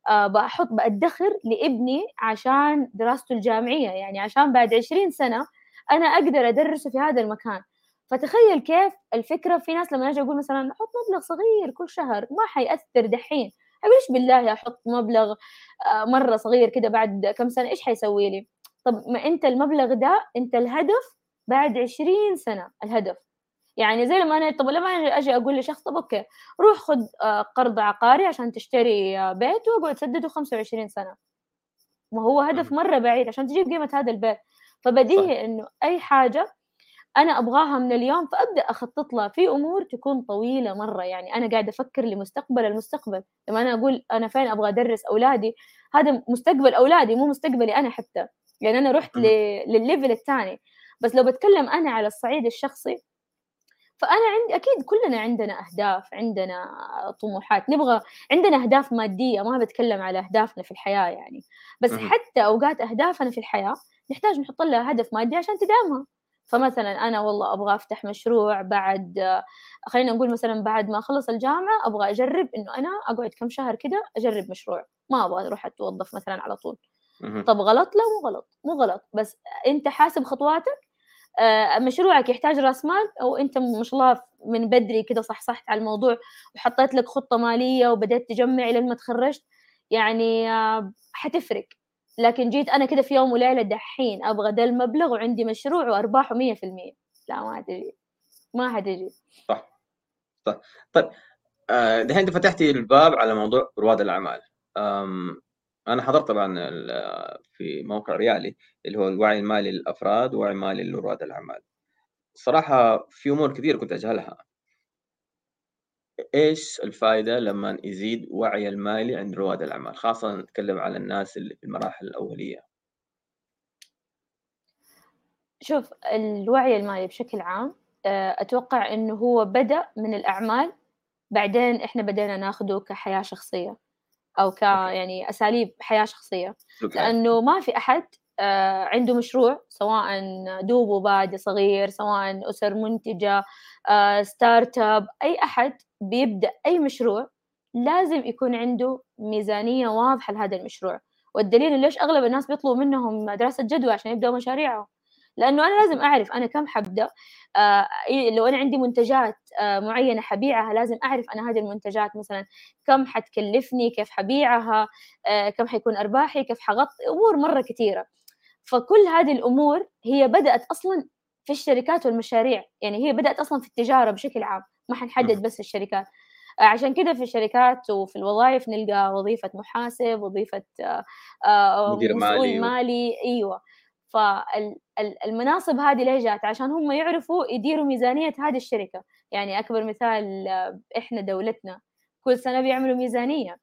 B: أه بحط بأدخر لابني عشان دراسته الجامعية. يعني عشان بعد عشرين سنة أنا أقدر أدرسه في هذا المكان. فتخيل كيف الفكرة في ناس لما أجي أقول مثلا أحط مبلغ صغير كل شهر ما حيأثر دحين. أقول إيش بالله أحط مبلغ آه، مرة صغير كده بعد كم سنة؟ إيش حيسوي لي؟ طب ما أنت المبلغ ده أنت الهدف بعد عشرين سنة الهدف. يعني زي لما أنا طب لما أنا أجي أقول لشخص طب أوكي روح خذ آه، قرض عقاري عشان تشتري آه، بيت وأقعد سدده 25 سنة. ما هو هدف مرة بعيد عشان تجيب قيمة هذا البيت. فبديهي إنه أي حاجة أنا أبغاها من اليوم فأبدأ أخطط لها. في أمور تكون طويلة مرة. يعني أنا قاعدة أفكر لمستقبل المستقبل. لما أنا أقول أنا فين أبغى أدرس أولادي هذا مستقبل أولادي مو مستقبلي أنا حتى. يعني أنا رحت للليفل الثاني. بس لو بتكلم أنا على الصعيد الشخصي فأنا عندي أكيد كلنا عندنا أهداف عندنا طموحات. نبغى عندنا أهداف مادية ما بتكلم على أهدافنا في الحياة يعني. بس حتى أوقات أهدافنا في الحياة نحتاج نحط لها هدف مادي عشان تدعمها. فمثلا أنا والله أبغى أفتح مشروع بعد خلينا نقول مثلا بعد ما أخلص الجامعة أبغى أجرب إنه أنا أقعد كم شهر كده أجرب مشروع. ما أبغى أروح أتوظف مثلا على طول. طب غلط؟ لا مو غلط مو غلط. بس أنت حاسب خطواتك آه، مشروعك يحتاج راس مال أو أنت ما شاء الله من بدري كده صحصحت على الموضوع وحطيت لك خطة مالية وبدأت تجمع لين ما تخرجت يعني آه، حتفرق. لكن جيت أنا كده في يوم وليلة دحين أبغى ذا المبلغ وعندي مشروع وأرباحه 100% لا ما تجي ما حتجي
A: صح. صح. طيب آه، دحين أنت فتحتي الباب على موضوع رواد الأعمال. أنا حضرت طبعا في موقع ريالي اللي هو الوعي المالي للافراد ووعي مالي لرواد الأعمال. صراحة في أمور كثير كنت أجهلها. إيش الفائده لما يزيد وعي المالي عند رواد الأعمال؟ خاصة نتكلم على الناس اللي في المراحل الأولية.
B: شوف الوعي المالي بشكل عام آه، أتوقع إنه هو بدأ من الأعمال بعدين إحنا بدينا ناخده كحياة شخصية أو ك يعني أساليب حياة شخصية. لأنه ما في أحد آه، عنده مشروع سواء دوبه بادي صغير سواء أسر منتجة start آه، up أي أحد بيبدأ أي مشروع لازم يكون عنده ميزانية واضحة لهذا المشروع. والدليل ليش أغلب الناس بيطلبوا منهم دراسة جدوى عشان يبدأوا مشاريعهم لأنه أنا لازم أعرف أنا كم حبدأ آه لو أنا عندي منتجات آه معينة حبيعها لازم أعرف أنا هذه المنتجات مثلا كم حتكلفني كيف حبيعها آه كم حيكون أرباحي كيف حغطي أمور مرة كثيرة. فكل هذه الأمور هي بدأت أصلا في الشركات والمشاريع يعني هي بدأت أصلا في التجارة بشكل عام. ما حنحدد بس الشركات عشان كده في الشركات وفي الوظائف نلقى وظيفة محاسب وظيفة
A: مدير
B: مسؤول
A: مالي و...
B: مالي. أيوه. فالمناصب هذه ليه جات؟ عشان هم يعرفوا يديروا ميزانية هذه الشركة. يعني أكبر مثال إحنا دولتنا كل سنة بيعملوا ميزانية.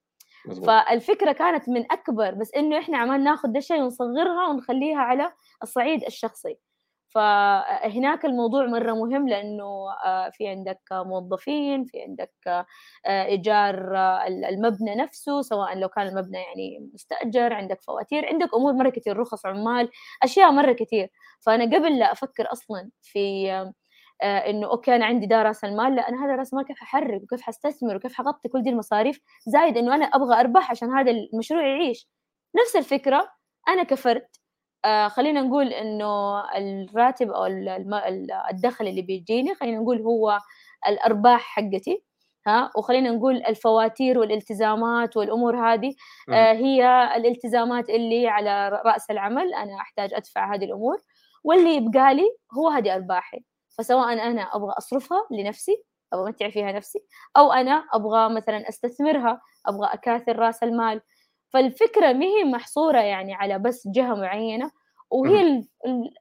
A: مظبوط.
B: فالفكرة كانت من أكبر بس إنه إحنا عمال ناخذ ده الشيء ونصغرها ونخليها على الصعيد الشخصي. فهناك الموضوع مرة مهم لأنه آه، في عندك موظفين في عندك آه، إيجار آه، المبنى نفسه سواء لو كان المبنى يعني مستأجر عندك فواتير عندك أمور مرة كثير رخص عمال أشياء مرة كثير فأنا قبل لا أفكر أصلا في إنه أوكي أنا عندي ده رأس المال لا أنا هذا راس المال كيف ححرك وكيف حستثمر وكيف حغطي كل دي المصاريف؟ زايد إنه أنا أبغى اربح عشان هذا المشروع يعيش. نفس الفكرة أنا كفرد آه خلينا نقول إنه الراتب أو الدخل اللي بيجيني خلينا نقول هو الأرباح حقتي ها؟ وخلينا نقول الفواتير والالتزامات والأمور هذه آه هي الالتزامات اللي على رأس العمل أنا أحتاج أدفع هذه الأمور واللي يبقى لي هو هذه أرباحي. فسواء أنا أبغى أصرفها لنفسي أبغى أمتع فيها نفسي أو أنا أبغى مثلا أستثمرها أبغى أكاثر رأس المال فالفكرة ما هي محصورة يعني على بس جهة معينة وهي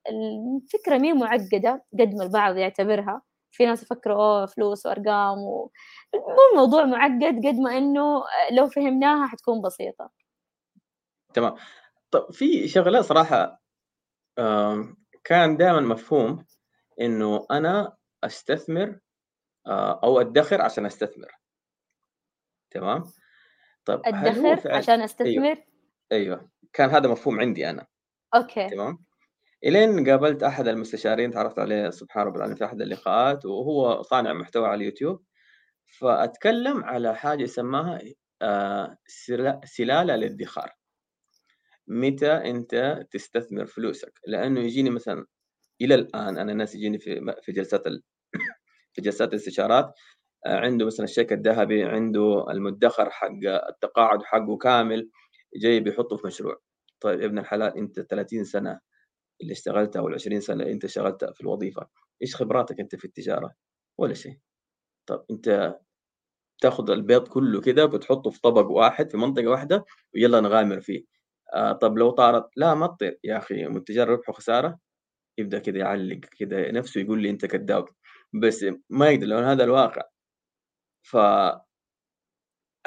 B: الفكرة مي معقدة قد ما البعض يعتبرها. في ناس يفكروا أوه فلوس وأرقام و... مو الموضوع معقد قد ما إنه لو فهمناها حتكون بسيطة.
A: تمام. طب في شغلة صراحة كان دائما مفهوم إنه أنا أستثمر آه، أو أدخر عشان أستثمر. تمام؟
B: طب أدخر فعل... عشان أيوه. أستثمر؟
A: أيوه. أيوه كان هذا مفهوم عندي أنا.
B: أوكي.
A: تمام. إلين قابلت أحد المستشارين تعرفت عليه سبحان رب العالمين في أحد اللقاءات وهو صانع محتوى على اليوتيوب. فأتكلم على حاجة سماها آه سلالة الادخار متى أنت تستثمر فلوسك؟ لأنه يجيني مثلا إلى الآن أنا ناس يجيني في في جلسات ال... في جلسات الاستشارات عنده مثلا الشيك الذهبي عنده المدخر حق التقاعد حقه كامل جاي بيحطه في مشروع. طيب ابن الحلال أنت 30 سنة اللي اشتغلتها أو 20 سنة اللي أنت اشتغلتها في الوظيفة إيش خبراتك أنت في التجارة؟ ولا شيء. طب أنت تاخذ البيض كله كده بتحطه في طبق واحد في منطقة واحدة ويلا نغامر فيه. آه طب لو طارت لا ما تطير. يا أخي متجر ربح وخساره يبدأ كده يعلق كده نفسه يقول لي أنت كذاب. بس ما يقدر لأن هذا الواقع ف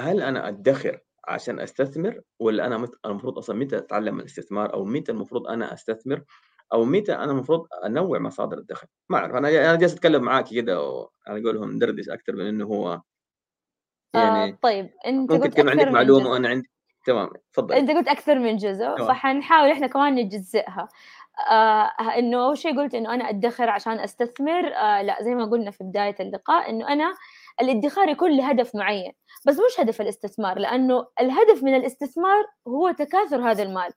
A: هل أنا أدخر عشان أستثمر ولا أنا المفروض أصلا متى أتعلم الاستثمار أو متى المفروض أنا أستثمر أو متى أنا المفروض أنوع مصادر الدخل؟ ما أعرف أنا أنا جالس أتكلم معاك كده وأنا اقولهم ندردش أكثر من إنه هو
B: يعني آه طيب أنت
A: ممكن تكون عندك معلومة وأنا عندي تمام تفضل.
B: أنت قلت أكثر من جزء فحنحاول إحنا كمان نجزئها. آه إنه أول شيء قلت إنه أنا أدخر عشان أستثمر آه لا زي ما قلنا في بداية اللقاء إنه أنا الادخار يكون لهدف معين بس مش هدف الاستثمار لأنه الهدف من الاستثمار هو تكاثر هذا المال.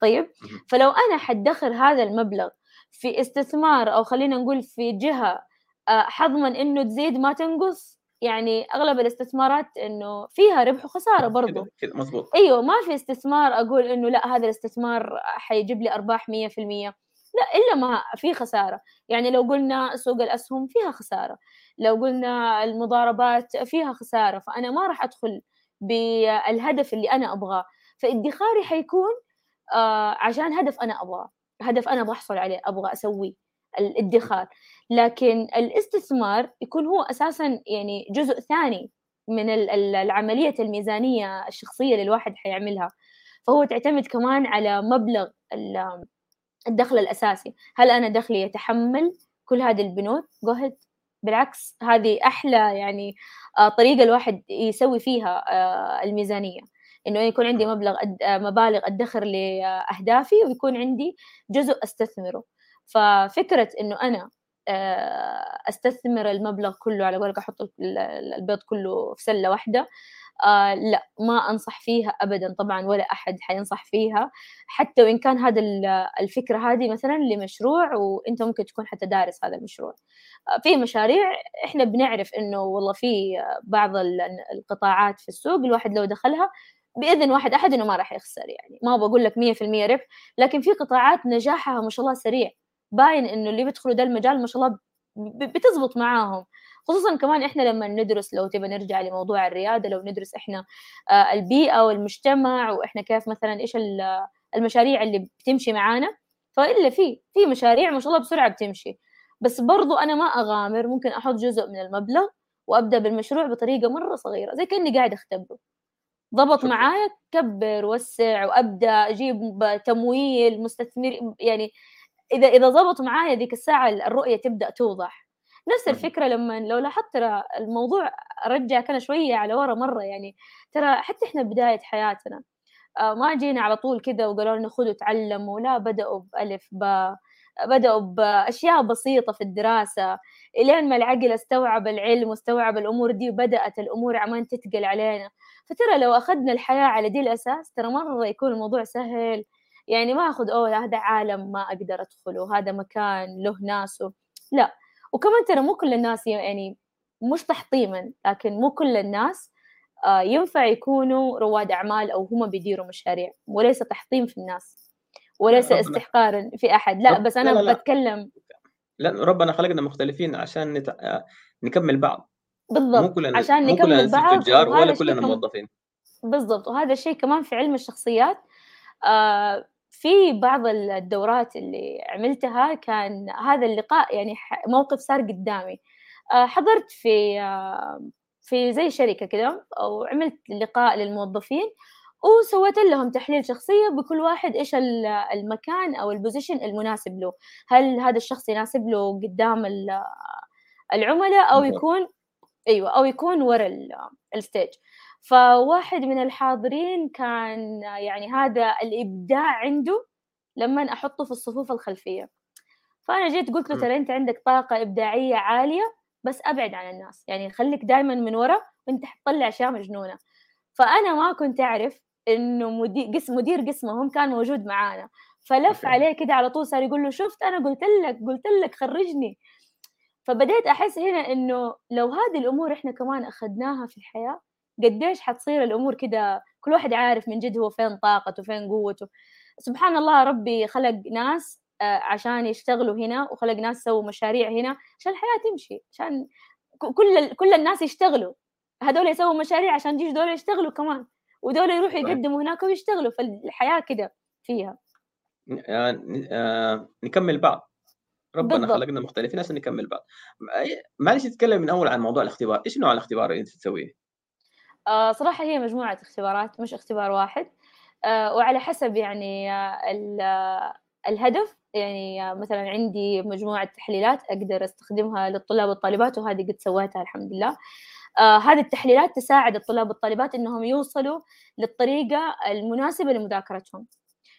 B: طيب؟ فلو أنا حدخر هذا المبلغ في استثمار أو خلينا نقول في جهة آه، حضمن إنه تزيد ما تنقص يعني أغلب الاستثمارات إنه فيها ربح وخسارة برضه
A: كده مظبوط
B: أيوه ما في استثمار أقول إنه لا هذا الاستثمار حيجيب لي أرباح 100% لا إلا ما في خسارة. يعني لو قلنا سوق الأسهم فيها خسارة. لو قلنا المضاربات فيها خسارة فأنا ما راح أدخل بالهدف اللي أنا أبغاه. فادخاري حيكون آه عشان هدف أنا أبغاه. هدف أنا بحصل عليه أبغى أسويه الادخار. لكن الاستثمار يكون هو أساسا يعني جزء ثاني من العملية الميزانية الشخصية اللي الواحد حيعملها. فهو تعتمد كمان على مبلغ الدخل الأساسي. هل أنا دخلي يتحمل كل هذه البنود؟ جوهد بالعكس هذه أحلى يعني آه، طريقة الواحد يسوي فيها آه، الميزانية. إنه يكون عندي مبلغ آه، مبالغ أدخر لأهدافي ويكون عندي جزء أستثمره. ففكرة إنه أنا أستثمر المبلغ كله على قولك أحط البيض كله في سلة واحدة آه لا ما أنصح فيها ابدا طبعا ولا أحد حينصح فيها. حتى وإن كان هذا الفكرة هذه مثلا لمشروع وأنت ممكن تكون حتى دارس هذا المشروع. آه في مشاريع إحنا بنعرف إنه والله في بعض القطاعات في السوق الواحد لو دخلها بإذن واحد أحد إنه ما راح يخسر يعني. ما بقول لك 100% ربح لكن في قطاعات نجاحها ما شاء الله سريع. باين إنه اللي بيدخلوا ده المجال ما شاء الله بتزبط معاهم. خصوصا كمان إحنا لما ندرس لو تبى نرجع لموضوع الريادة لو ندرس إحنا آه، البيئة والمجتمع وإحنا كيف مثلا إيش المشاريع اللي بتمشي معانا. فإلا في في مشاريع ما شاء الله بسرعة بتمشي. بس برضو أنا ما أغامر ممكن أحط جزء من المبلغ وأبدأ بالمشروع بطريقة مرة صغيرة زي كأني قاعد أختبره. ضبط معايا كبر وسع وأبدأ أجيب تمويل مستثمر يعني إذا إذا ضبط معايا ذيك الساعة الرؤية تبدأ توضح. نفس الفكرة لما لو لاحظت ترى الموضوع رجع كان شوية على ورا مرة يعني. ترى حتى إحنا بداية حياتنا آه، ما جينا على طول كذا وقالوا لنا خذوا تعلموا لا بدأوا بألف باء بدأوا بأشياء بسيطة في الدراسة. إلين ما العقل استوعب العلم واستوعب الأمور دي وبدأت الأمور عمان تتقل علينا. فترى لو أخذنا الحياة على دي الأساس ترى مرة يكون الموضوع سهل. يعني ما أخذ أوه هذا عالم ما أقدر أدخله هذا مكان له ناسه. لا وكمان ترى مو كل الناس يعني مش تحطيما لكن مو كل الناس آه، ينفع يكونوا رواد أعمال أو هم بيديروا مشاريع وليس تحطيم في الناس وليس استحقارا في أحد. لا بس أنا لا لا بتكلم
A: لا ربنا خلقنا مختلفين عشان نت... آه، نكمل بعض.
B: بالضبط مو كلنا عشان مو نكمل بعض
A: تجار ولا كلنا موظفين.
B: بالضبط وهذا الشيء كمان في علم الشخصيات آه في بعض الدورات اللي عملتها كان هذا اللقاء يعني موقف صار قدامي. آه حضرت في آه في زي شركة كده وعملت لقاء للموظفين وسويت لهم تحليل شخصية بكل واحد إيش المكان أو ال position المناسب له. هل هذا الشخص يناسب له قدام العملاء أو يكون أيوة أو يكون ورا ال stage فواحد من الحاضرين كان يعني هذا الإبداع عنده لما أحطه في الصفوف الخلفية. فأنا جيت قلت له ترى أنت عندك طاقة إبداعية عالية بس أبعد عن الناس. يعني خليك دائما من ورا وأنت حتطلع أشياء مجنونة. فأنا ما كنت أعرف إنه مدير قسم مدير قسمهم كان موجود معانا. فلف عليه كده على طول صار يقول له شفت أنا قلت لك قلت لك خرجني. فبديت أحس هنا إنه لو هذه الأمور إحنا كمان أخذناها في الحياة قديش حتصير الأمور كده كل واحد عارف من جد هو فين طاقته فين قوته. سبحان الله ربي خلق ناس آه، عشان يشتغلوا هنا وخلق ناس يسووا مشاريع هنا عشان الحياة تمشي عشان كل كل الناس يشتغلوا. هذول يسووا مشاريع عشان يجوا دول يشتغلوا كمان ودول يروحوا يقدموا هناك ويشتغلوا فالحياة كده فيها.
A: آه، آه، نكمل بعض. ربنا بالضبط. خلقنا مختلفين عشان نكمل بعض. معلش تتكلم من أول عن موضوع الاختبار. إيش نوع الاختبار اللي أنت تسويه؟
B: آه صراحة هي مجموعة اختبارات مش اختبار واحد. آه وعلى حسب يعني آه الهدف. يعني مثلا عندي مجموعة تحليلات أقدر أستخدمها للطلاب والطالبات وهذه قد سويتها الحمد لله. هذه التحليلات تساعد الطلاب والطالبات إنهم يوصلوا للطريقة المناسبة لمذاكرتهم.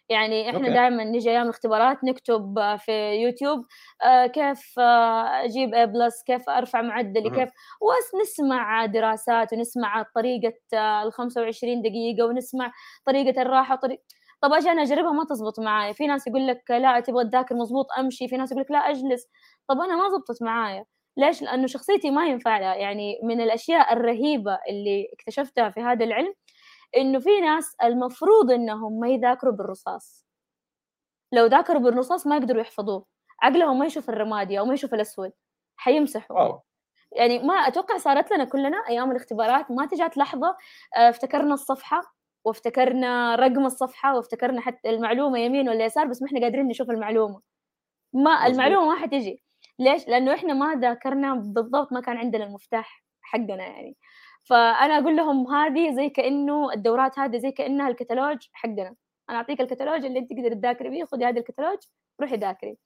B: يعني إحنا دائما نجي أيام الاختبارات نكتب في يوتيوب آه كيف آه أجيب A plus كيف أرفع معدلي كيف ونسمع دراسات ونسمع طريقة ال 25 دقيقة ونسمع طريقة الراحة وطريقه طب أجي أنا أجربها ما تزبط معايا. في ناس يقول لك لا تبغى تذاكر مزبوط أمشي. في ناس يقول لك لا أجلس. طب أنا ما زبطت معايا. ليش؟ لأنه شخصيتي ما ينفع لها يعني من الأشياء الرهيبة اللي اكتشفتها في هذا العلم إنه في ناس المفروض إنهم ما يذاكروا بالرصاص. لو ذاكروا بالرصاص ما يقدروا يحفظوه. عقلهم ما يشوف الرمادي أو ما يشوف الأسود حيمسحوا. أوه. يعني ما أتوقع صارت لنا كلنا أيام الاختبارات ما تجات لحظة آه، افتكرنا الصفحة وافتكرنا رقم الصفحة وافتكرنا حتى المعلومة يمين ولا يسار بس ما إحنا قادرين نشوف المعلومة. ما المعلومة ما حتجي ليش؟ لأنه إحنا ما ذاكرنا بالضبط ما كان عندنا المفتاح حقنا يعني. فأنا أقول لهم هذه زي كأنه الدورات هذه زي كأنها الكتالوج حقنا. أنا أعطيك الكتالوج اللي أنت تقدر تذاكري بيه خذي هذا الكتالوج روحي ذاكري.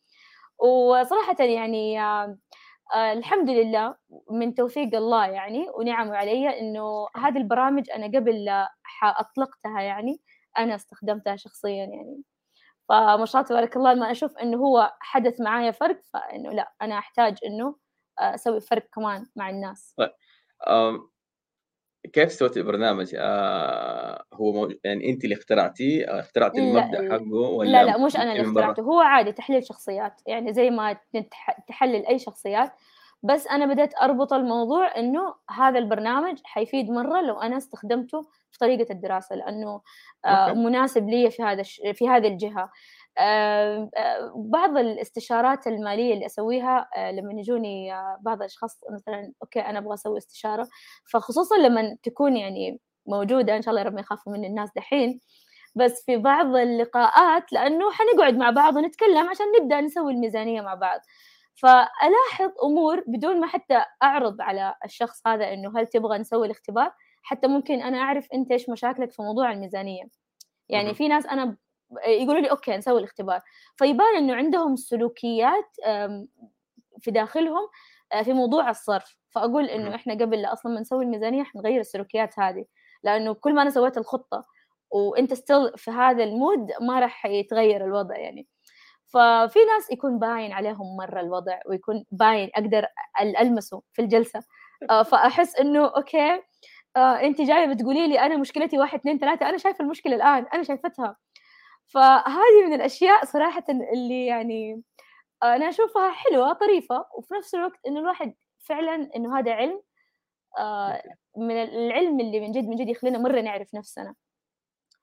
B: وصراحة يعني آه الحمد لله من توفيق الله يعني ونعمه علي إنه هذه البرامج أنا قبل اطلقتها يعني أنا استخدمتها شخصيا يعني. فما شاء الله تبارك الله ما أشوف إنه هو حدث معايا فرق فإنه لا أنا أحتاج إنه آه، أسوي فرق كمان مع الناس.
A: طيب كيف سويت البرنامج؟ آه هو مو... يعني أنت اللي اخترعتيه آه، اخترعتي المبدأ حقه
B: ولا لا لا مش أنا اللي اخترعته هو عادي تحليل شخصيات يعني زي ما تحلل أي شخصيات بس أنا بدأت أربط الموضوع إنه هذا البرنامج حيفيد مرة لو أنا استخدمته في طريقة الدراسة لأنه آه مناسب لي في هذا في هذه الجهة. بعض الاستشارات المالية اللي أسويها لما يجوني بعض الأشخاص مثلا okay أنا أبغى أسوي استشارة. فخصوصا لما تكون يعني موجودة إن شاء الله ربنا يخافوا من الناس دحين. بس في بعض اللقاءات لأنه حنقعد مع بعض ونتكلم عشان نبدأ نسوي الميزانية مع بعض. فألاحظ أمور بدون ما حتى أعرض على الشخص هذا إنه هل تبغى نسوي الاختبار؟ حتى ممكن أنا أعرف أنت إيش مشاكلك في موضوع الميزانية. يعني في ناس أنا يقولوا لي okay نسوي الاختبار. فيبان إنه عندهم سلوكيات في داخلهم آه، في موضوع الصرف. فأقول إنه إحنا قبل لا أصلا ما نسوي الميزانية حنغير السلوكيات هذه لأنه كل ما أنا سويت الخطة وأنت still في هذا ال mood ما راح يتغير الوضع يعني. ففي ناس يكون باين عليهم مرة الوضع ويكون باين أقدر ألمسه في الجلسة. آه، فأحس إنه okay آه، أنت جاية بتقولي لي أنا مشكلتي واحد اثنين ثلاثة أنا شايفة المشكلة الآن أنا شايفتها. فهذه من الأشياء صراحة اللي يعني أنا أشوفها حلوة طريفة وفي نفس الوقت إنه الواحد فعلا إنه هذا علم آه، من العلم اللي من جد من جد يخلينا مرة نعرف نفسنا.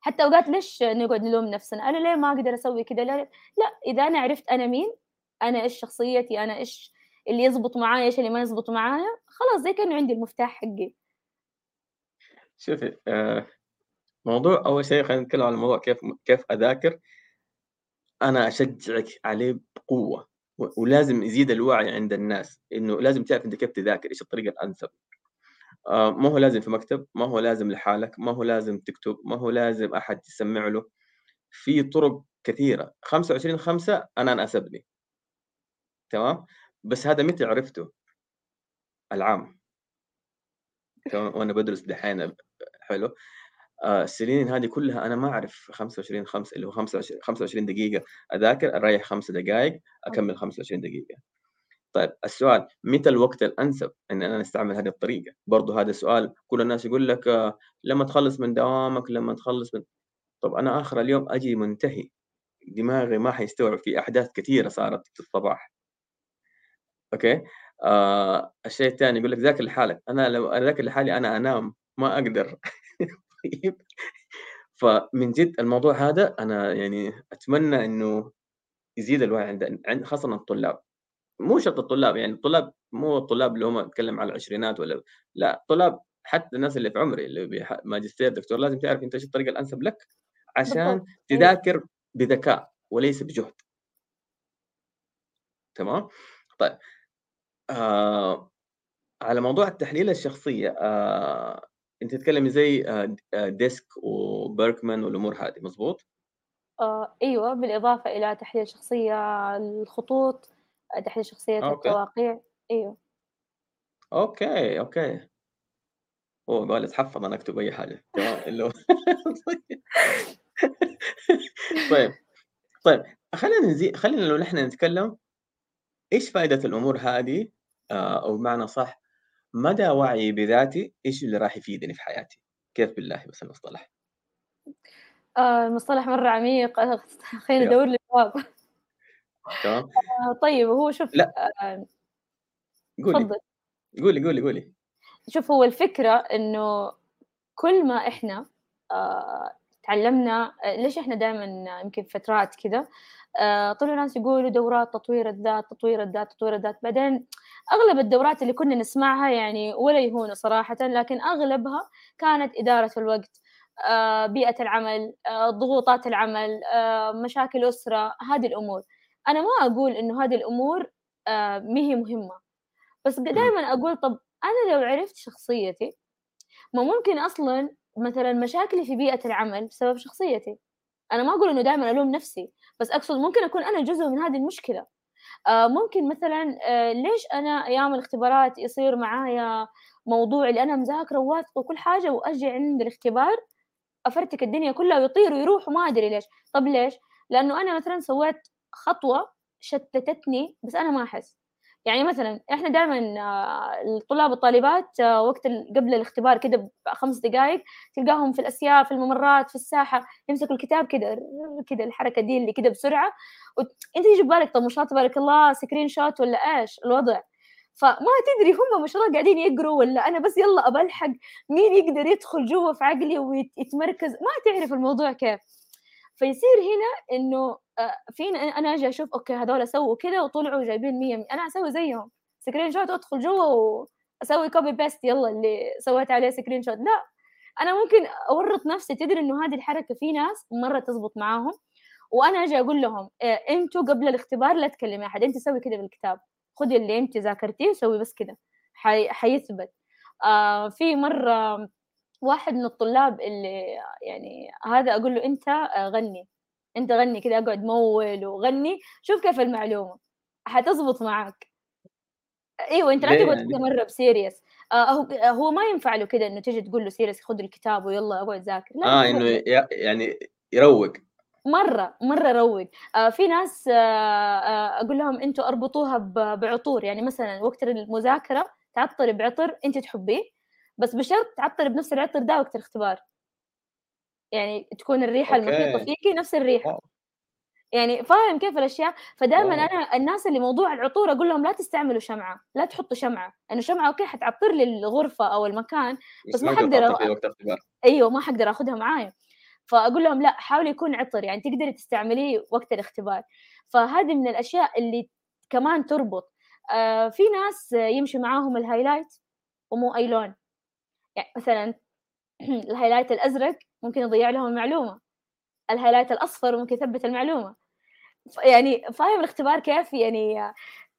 B: حتى أوقات ليش نقعد نلوم نفسنا؟ أنا ليه ما أقدر أسوي كذا لا لا إذا أنا عرفت أنا مين أنا إيش شخصيتي أنا إيش اللي يزبط معايا إيش اللي ما يزبط معايا خلاص زي كأنه عندي المفتاح حقي.
A: شوفي آه موضوع أول شيء خلينا نتكلم عن الموضوع كيف كيف أذاكر. أنا أشجعك عليه بقوة ولازم يزيد الوعي عند الناس إنه لازم تعرف أنت كيف تذاكر إيش الطريقة الأنسب. آه، ما هو لازم في مكتب ما هو لازم لحالك ما هو لازم تكتب ما هو لازم أحد يسمع له. في طرق كثيرة 25 5 أنا أنأسبني. تمام؟ بس هذا متى عرفته؟ العام. تمام؟ وأنا بدرس دحين حلو. السنين هذه كلها أنا ما أعرف 25 5 اللي هو 25 25 دقيقة أذاكر أريح خمسة دقائق أكمل 25 دقيقة. طيب السؤال متى الوقت الأنسب إن أنا استعمل هذه الطريقة؟ برضه هذا سؤال كل الناس يقول لك آه، لما تخلص من دوامك لما تخلص من طب أنا آخر اليوم أجي منتهي دماغي ما حيستوعب في أحداث كثيرة صارت في الصباح. أوكي؟ آه الشيء الثاني يقول لك ذاكر لحالك أنا لو اذاكر لحالي أنا أنام ما أقدر. طيب. فمن جد الموضوع هذا أنا يعني أتمنى إنه يزيد الوعي عند خاصة الطلاب. مو شرط الطلاب يعني الطلاب مو الطلاب اللي هم أتكلم على العشرينات ولا لا طلاب حتى الناس اللي في عمري اللي ماجستير دكتور لازم تعرف أنت إيش الطريقة الأنسب لك عشان أيوه. تذاكر بذكاء وليس بجهد. تمام؟ طيب. آه على موضوع التحليل الشخصية آه انت تتكلمي زي آه, آه، DISC وبيركمان والأمور هذه مزبوط
B: آه أيوه بالإضافة إلى تحليل شخصية الخطوط تحليل شخصية okay. التواقيع أيوه.
A: okay okay. هو قال اتحفظ أنا أكتب أي حاجة. تمام طيب طيب خلينا نزي... خلينا لو نحن نتكلم إيش فائده الأمور هذه آه، أو بمعنى صح مدى وعي بذاتي؟ إيش اللي راح يفيدني في حياتي؟ كيف بالله بس المصطلح؟
B: آه المصطلح مرة عميق. خلينا ندور لي جواب. تمام. آه طيب هو شوف
A: لا. آه قولي. قولي قولي قولي.
B: شوف هو الفكرة إنه كل ما إحنا آه تعلمنا آه، ليش إحنا دائما يمكن فترات كذا آه طلعوا الناس يقولوا دورات تطوير الذات تطوير الذات تطوير الذات. بعدين أغلب الدورات اللي كنا نسمعها يعني ولا يهون صراحة لكن أغلبها كانت إدارة الوقت آه بيئة العمل آه ضغوطات العمل آه مشاكل أسرة هذه الأمور. أنا ما أقول إنه هذه الأمور آه ما هي مهمة بس دائما أقول طب أنا لو عرفت شخصيتي ما ممكن أصلا مثلا مشاكلي في بيئة العمل بسبب شخصيتي. أنا ما أقول إنه دائما ألوم نفسي بس أقصد ممكن أكون أنا جزء من هذه المشكلة. ممكن مثلا آه ليش أنا أيام الاختبارات يصير معايا موضوع اللي أنا مذاكرة وواثقة وكل حاجة وأجي عند الاختبار أفرتك الدنيا كلها ويطير ويروح وما أدري ليش. طب ليش؟ لأنه أنا مثلا سويت خطوة شتتتني بس أنا ما أحس. يعني مثلا إحنا دائما آه، الطلاب والطالبات آه، وقت قبل الاختبار كده بخمس دقائق تلقاهم في الاسياب في الممرات في الساحة يمسكوا الكتاب كده كده الحركة دي اللي كده بسرعة. وانت يجي ببالك طب مش تبارك الله screenshot ولا إيش؟ الوضع. فما تدري هم مش قاعدين يقروا ولا أنا بس يلا أبلحق مين يقدر يدخل جوا في عقلي ويتمركز ما تعرف الموضوع كيف. فيصير هنا إنه فينا أنا أجي أشوف okay هذول سووا كذا وطلعوا جايبين 100 أنا أسوي زيهم. screenshot أدخل جوا وأسوي copy paste يلا اللي سويت عليه screenshot لا أنا ممكن أورط نفسي. تدري إنه هذه الحركة في ناس مرة تزبط معاهم؟ وأنا أجي أقول لهم إيه أنتوا قبل الاختبار لا تكلمي أحد. أنت سوي كذا بالكتاب. خذي اللي أنت ذاكرتيه وسوي بس كذا حي... حيثبت. آه في مرة واحد من الطلاب اللي يعني هذا أقول له أنت آه، غني. أنت غني كذا أقعد مول وغني شوف كيف المعلومة. حتزبط معك إيوه انت لا تبغى يعني؟ مرة بسيريس. آه هو هو ما ينفع له كذا إنه تجي تقول له سيريس خذ الكتاب ويلا اقعد ذاكر.
A: آه إنه يعني يروق.
B: مرة مرة روق آه في ناس آه آه أقول لهم أنتم أربطوها بعطور. يعني مثلا وقت المذاكرة تعطري بعطر انت تحبيه بس بشرط تعطري بنفس العطر ده وقت الاختبار. يعني تكون الريحة المحيطة فيكي نفس الريحة. يعني فاهم كيف الأشياء؟ فدائما أنا الناس اللي موضوع العطور أقول لهم لا تستعملوا شمعة لا تحطوا شمعة لأنه شمعة أوكي حتعطر لي الغرفة أو المكان بس, ما حقدر أيوه ما حقدر آخذها معايا. فأقول لهم لا حاولوا يكون عطر يعني تقدري تستعمليه وقت الاختبار. فهذه من الأشياء اللي كمان تربط. آه في ناس يمشي معاهم ال highlight ومو اي لون يعني مثلا ال highlight الأزرق ممكن يضيع لهم المعلومة. ال highlight الأصفر ممكن يثبت المعلومة. يعني فاهم الاختبار كيف؟ يعني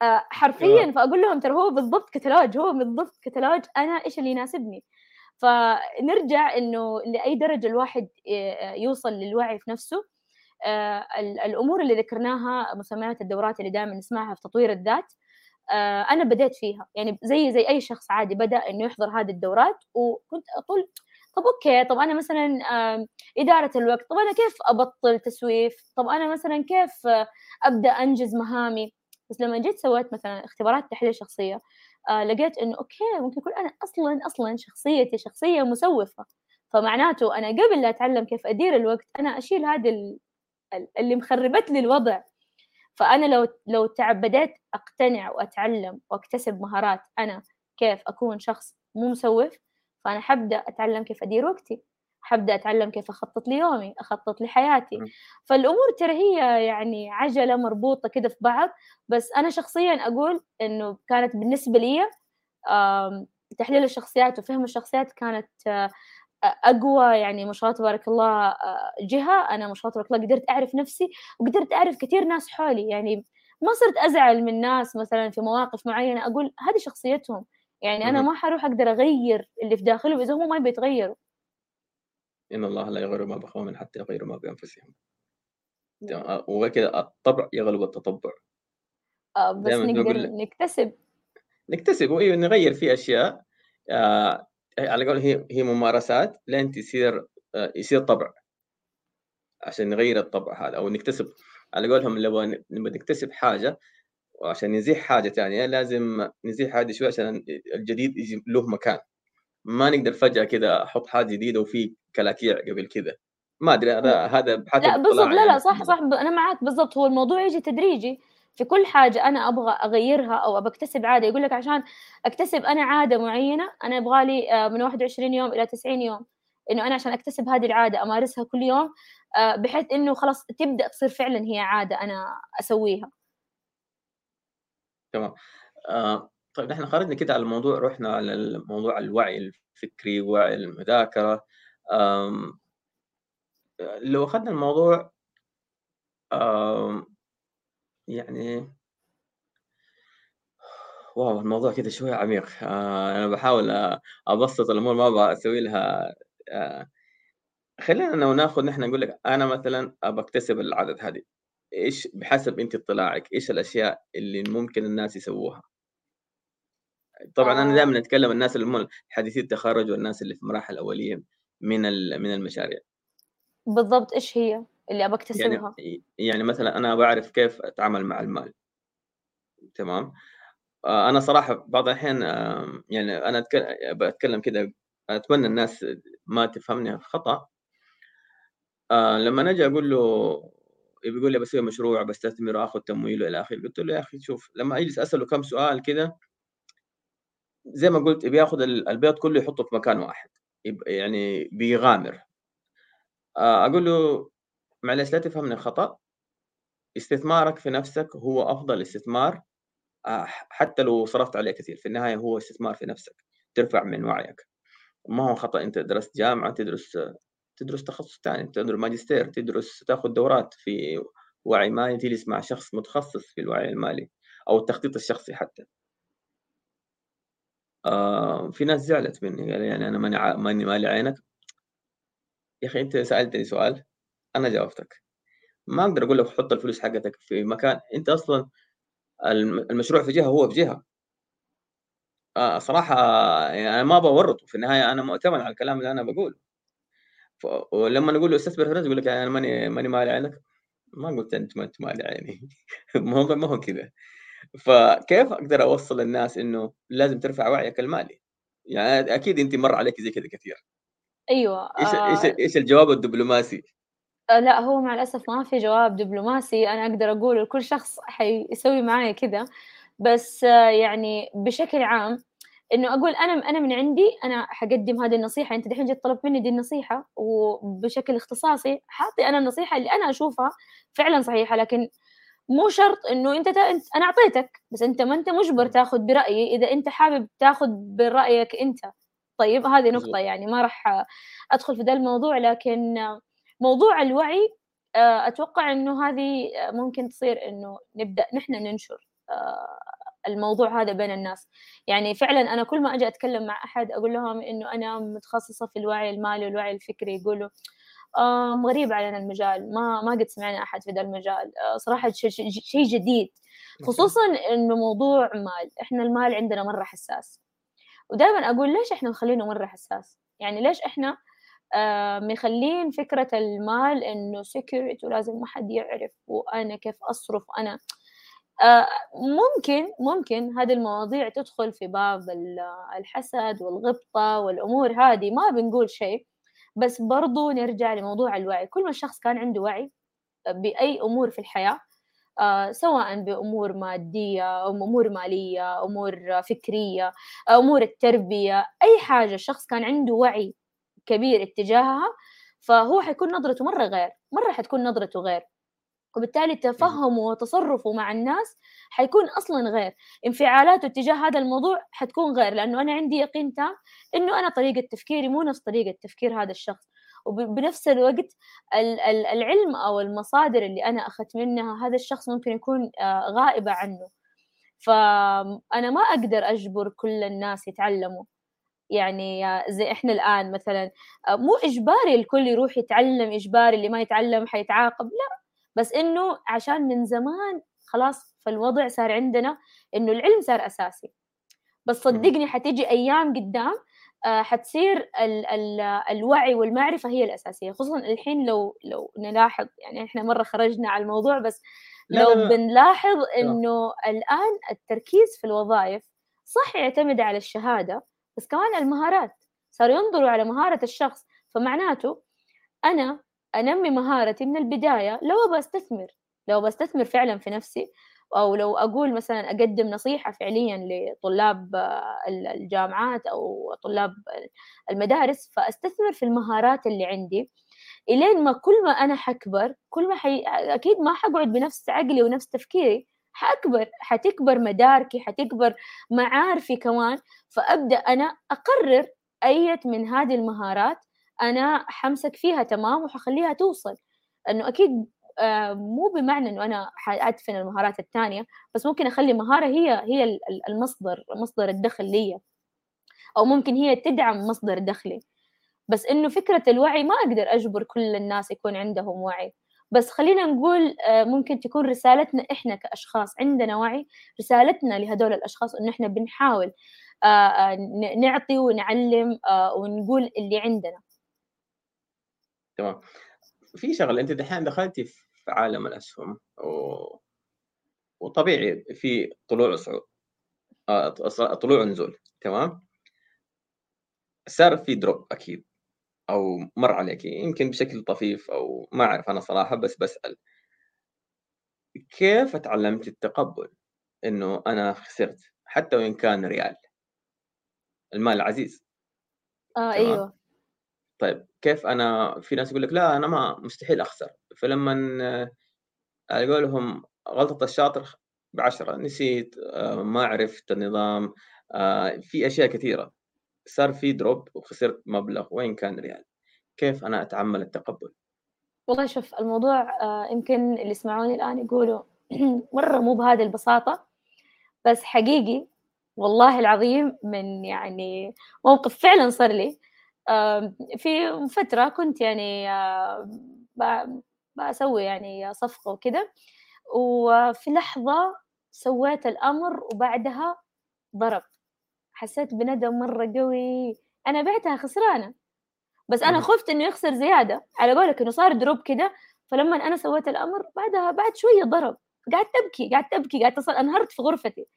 B: آه حرفيا فأقول لهم ترى هو بالضبط كتالوج هو بالضبط كتالوج أنا إيش اللي يناسبني؟ فنرجع إنه لأي درجة الواحد يوصل للوعي في نفسه آه الأمور اللي ذكرناها مسميات الدورات اللي دائما نسمعها في تطوير الذات آه أنا بديت فيها. يعني زي زي أي شخص عادي بدأ إنه يحضر هذه الدورات وكنت أقول طب okay طب أنا مثلا إدارة الوقت طب أنا كيف أبطل تسويف؟ طب أنا مثلا كيف أبدأ أنجز مهامي؟ بس لما جيت سويت مثلا اختبارات تحليل شخصية آه لقيت إنه okay ممكن يكون أنا أصلا أصلا شخصيتي شخصية مسوفة. فمعناته أنا قبل لا أتعلم كيف أدير الوقت أنا أشيل هذه اللي مخربت لي الوضع. فأنا لو لو بديت أقتنع وأتعلم وأكتسب مهارات أنا كيف أكون شخص مو مسوف فأنا حبدأ أتعلم كيف أدير وقتي حبدأ أتعلم كيف أخطط ليومي أخطط لحياتي. فالأمور ترى هي يعني عجلة مربوطة كده في بعض بس أنا شخصيا أقول إنه كانت بالنسبة لي تحليل الشخصيات وفهم الشخصيات كانت أقوى يعني ما شاء الله تبارك الله جهة. أنا ما شاء الله تبارك الله قدرت أعرف نفسي وقدرت أعرف كثير ناس حولي. يعني ما صرت أزعل من ناس مثلا في مواقف معينة أقول هذه شخصيتهم. يعني أنا ما حروح أقدر أغير اللي في داخلهم إذا هم ما يبغوا
A: إن الله لا يغير ما بقوم حتى يغيروا ما بأنفسهم. وغير كده الطبع يغلب التطبع.
B: آه بس نقدر نكتسب.
A: نكتسب وإيه نغير فيه أشياء. آه على قول هي هي ممارسات لين تصير آه يصير طبع. عشان نغير الطبع هذا أو نكتسب. على قولهم لما نكتسب حاجة وعشان نزيح حاجة ثانية لازم نزيح هذه شوي عشان الجديد يجي له مكان. ما نقدر فجأة كذا أحط حاجة جديدة وفي كلاكيع قبل كذا ما أدري هذا هذا
B: لا بالضبط. لا لا يعني. صح. صح أنا معك بالضبط. هو الموضوع يجي تدريجي في كل حاجة أنا أبغى أغيرها أو أبغى اكتسب عادة. يقول لك عشان أكتسب أنا عادة معينة أنا أبغى لي آه، من 21 يوم إلى 90 يوم. إنه أنا عشان أكتسب هذه العادة أمارسها كل يوم آه، بحيث إنه خلاص تبدأ تصير فعلا هي عادة أنا أسويها.
A: تمام. آه طيب نحن خرجنا كده على الموضوع رحنا على الموضوع الوعي الفكري ووعي المذاكرة. لو أخذنا الموضوع يعني واو الموضوع كده شوية عميق. آه أنا بحاول أبسط الأمور ما أبغى أسوي لها آه خلينا لو ناخذ نحن نقول لك أنا مثلا أبغى أكتسب العدد هذه. إيش بحسب انت اطلاعك إيش الأشياء اللي ممكن الناس يسووها؟ طبعا أنا دائما آه. أتكلم الناس اللي هم حديثي التخرج والناس اللي في مراحل اوليه من من المشاريع.
B: بالضبط إيش هي اللي أبغى اكتسبها
A: يعني يعني مثلا أنا بعرف كيف أتعامل مع المال. تمام؟ آه، أنا صراحة بعض الاحيان يعني أنا بتكلم كده أتمنى الناس ما تفهمني خطأ. آه، لما أجي أقول له بيقول لي بسوي مشروع بستثمر واخذ تمويل والى آخره. قلت له يا أخي شوف لما اجلس اساله كم سؤال كده زي ما قلت بياخذ البيض كله يحطه في مكان واحد يعني بيغامر. آه، أقول له معلش لا تفهمني خطأ استثمارك في نفسك هو أفضل استثمار آه، حتى لو صرفت عليه كثير في النهاية هو استثمار في نفسك ترفع من وعيك. ما هو خطأ أنت درست جامعة تدرس تدرس تخصص ثاني تدرس ماجستير تدرس تاخذ دورات في وعي مالي تجلس مع شخص متخصص في الوعي المالي أو التخطيط الشخصي حتى. آه في ناس زعلت مني قال يعني أنا ماني ماني مالي عينك. يا أخي أنت سألتني سؤال أنا جاوبتك. ما أقدر أقول لك حط الفلوس حقتك في مكان أنت أصلا المشروع في جهة هو في جهة. آه صراحة يعني أنا ما بورطه في النهاية أنا مؤتمن على الكلام اللي أنا بقوله. ولما نقول له استثمر في الناس يقول لك يعني أنا ماني ماني مالي عينك. ما قلت أنت ما أنت مالي عيني. ما هو ما هو كذا. فكيف أقدر أوصل الناس إنه لازم ترفع وعيك المالي؟ يعني أكيد انت مر عليك زي كذا كثير.
B: أيوه
A: إيش آه. إيش إيش الجواب الدبلوماسي؟
B: آه لا هو مع الأسف ما في جواب دبلوماسي. أنا أقدر أقول لكل شخص حيسوي معايا كذا. بس آه يعني بشكل عام إنه أقول أنا أنا من عندي أنا حقدم هذه النصيحة. أنت دحين جيت طلبت مني دي النصيحة وبشكل اختصاصي حاطي أنا النصيحة اللي أنا أشوفها فعلا صحيحة. لكن مو شرط إنه أنت, تا... أنا أعطيتك بس أنت ما أنت مجبر تاخذ برأيي. إذا أنت حابب تاخذ برأيك أنت. طيب هذه نقطة يعني ما راح أدخل في ذا الموضوع. لكن موضوع الوعي آه، أتوقع إنه هذه ممكن تصير إنه نبدأ نحن ننشر آه، الموضوع هذا بين الناس. يعني فعلا أنا كل ما أجي أتكلم مع أحد أقول لهم إنه أنا متخصصة في الوعي المالي والوعي الفكري يقولوا غريب علينا المجال ما ما قد سمعنا أحد في ذا المجال. آه صراحة شيء جديد خصوصا إنه موضوع مال إحنا المال عندنا مرة حساس. ودائما أقول ليش إحنا مخلينه مرة حساس؟ يعني ليش إحنا آه مخلين فكرة المال إنه security ولازم ما حد يعرف وأنا كيف أصرف أنا آه، ممكن ممكن هذه المواضيع تدخل في باب الحسد والغبطة والأمور هذه ما بنقول شيء. بس برضو نرجع لموضوع الوعي. كل ما الشخص كان عنده وعي بأي أمور في الحياة آه، سواء بأمور مادية أو أمور مالية أمور فكرية أمور التربية أي حاجة الشخص كان عنده وعي كبير اتجاهها فهو حيكون نظرته مرة غير مرة حتكون نظرته غير. وبالتالي تفهمه وتصرفه مع الناس حيكون أصلا غير. انفعالاته تجاه هذا الموضوع حتكون غير لأنه أنا عندي يقين تام إنه أنا طريقة تفكيري مو نفس طريقة تفكير هذا الشخص. وبنفس الوقت العلم أو المصادر اللي أنا أخذت منها هذا الشخص ممكن يكون آه، غائبة عنه. فأنا ما أقدر أجبر كل الناس يتعلموا. يعني زي إحنا الآن مثلا آه، مو إجباري الكل يروح يتعلم إجباري اللي ما يتعلم حيتعاقب لا. بس إنه عشان من زمان خلاص فالوضع صار عندنا إنه العلم صار أساسي. بس صدقني حتيجي أيام قدام آه، حتصير ال ال الوعي والمعرفة هي الأساسية خصوصا الحين لو لو نلاحظ يعني إحنا مرة خرجنا على الموضوع بس لو لا لا. بنلاحظ إنه الآن التركيز في الوظائف صح يعتمد على الشهادة بس كمان المهارات. صاروا ينظروا على مهارة الشخص فمعناته أنا أنمي مهارتي من البداية لو أبغى استثمر لو بستثمر فعلا في نفسي أو لو أقول مثلا أقدم نصيحة فعليا لطلاب الجامعات أو طلاب المدارس فأستثمر في المهارات اللي عندي. إلين ما كل ما أنا حكبر كل ما حي... أكيد ما حقعد بنفس عقلي ونفس تفكيري حأكبر حتكبر مداركي حتكبر معارفي كمان فأبدأ أنا أقرر أية من هذه المهارات أنا حمسك فيها تمام وحخليها توصل. انه أكيد آه، مو بمعنى إنه أنا حأدفن المهارات الثانية بس ممكن أخلي مهارة هي هي المصدر مصدر الدخل لي أو ممكن هي تدعم مصدر دخلي. بس إنه فكرة الوعي ما أقدر أجبر كل الناس يكون عندهم وعي. بس خلينا نقول آه، ممكن تكون رسالتنا إحنا كأشخاص عندنا وعي رسالتنا لهدول الأشخاص إنه إحنا بنحاول آه، نعطي ونعلم ونقول اللي عندنا.
A: تمام. في شغلة أنت دحين دخلتي في عالم الأسهم و... وطبيعي في طلوع وصعود آه طلوع ونزول تمام؟ صار في دروب أكيد أو مر عليك يمكن بشكل طفيف أو ما أعرف أنا صراحة بس بسأل. كيف تعلمت التقبل؟ إنه أنا خسرت حتى وإن كان ريال. المال عزيز.
B: آه أيوه.
A: طيب كيف أنا في ناس يقول لك لا أنا ما مستحيل أخسر. فلما على قولهم غلطة الشاطر بعشرة نسيت آه، ما عرفت النظام آه، في أشياء كثيرة. صار في دروب وخسرت مبلغ وين كان ريال. كيف أنا أتعمل التقبل؟
B: والله شوف الموضوع آه، يمكن اللي يسمعوني الآن يقولوا مرة مو بهذه البساطة بس حقيقي والله العظيم من يعني موقف فعلا صار لي في فترة كنت يعني بسوي يعني صفقة وكذا وفي لحظة سويت الأمر وبعدها ضرب. حسيت بندم مرة قوي. أنا بعتها خسرانة بس أنا خفت إنه يخسر زيادة. على قولك إنه صار دروب كده فلما أنا سويت الأمر بعدها بعد شوية ضرب. قعدت أبكي قعدت أبكي قعدت أصل أنهرت في غرفتي.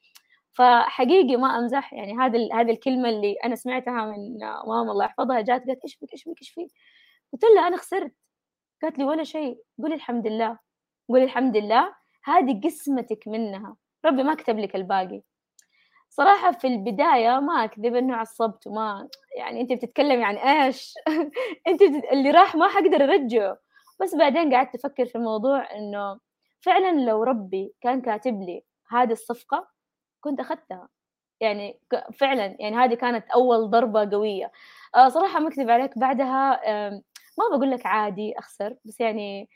B: فحقيقي ما أمزح يعني هذه هذه الكلمة اللي أنا سمعتها من ماما الله يحفظها جات قالت إيش بك إيش بك إيش في قلت لها أنا خسرت. قالت لي ولا شيء. قولي الحمد لله. قولي الحمد لله هذه قسمتك منها. ربي ما كتب لك الباقي. صراحة في البداية ما أكذب إنه عصبت وما يعني أنت بتتكلمي عن إيش؟ أنت بتت... اللي راح ما حقدر أرجعه. بس بعدين قعدت أفكر في الموضوع إنه فعلا لو ربي كان كاتب لي هذه الصفقة كنت أخذتها. يعني فعلا يعني هذه كانت أول ضربة قوية. آه صراحة ما أكذب عليك. بعدها ما بقول لك عادي أخسر بس يعني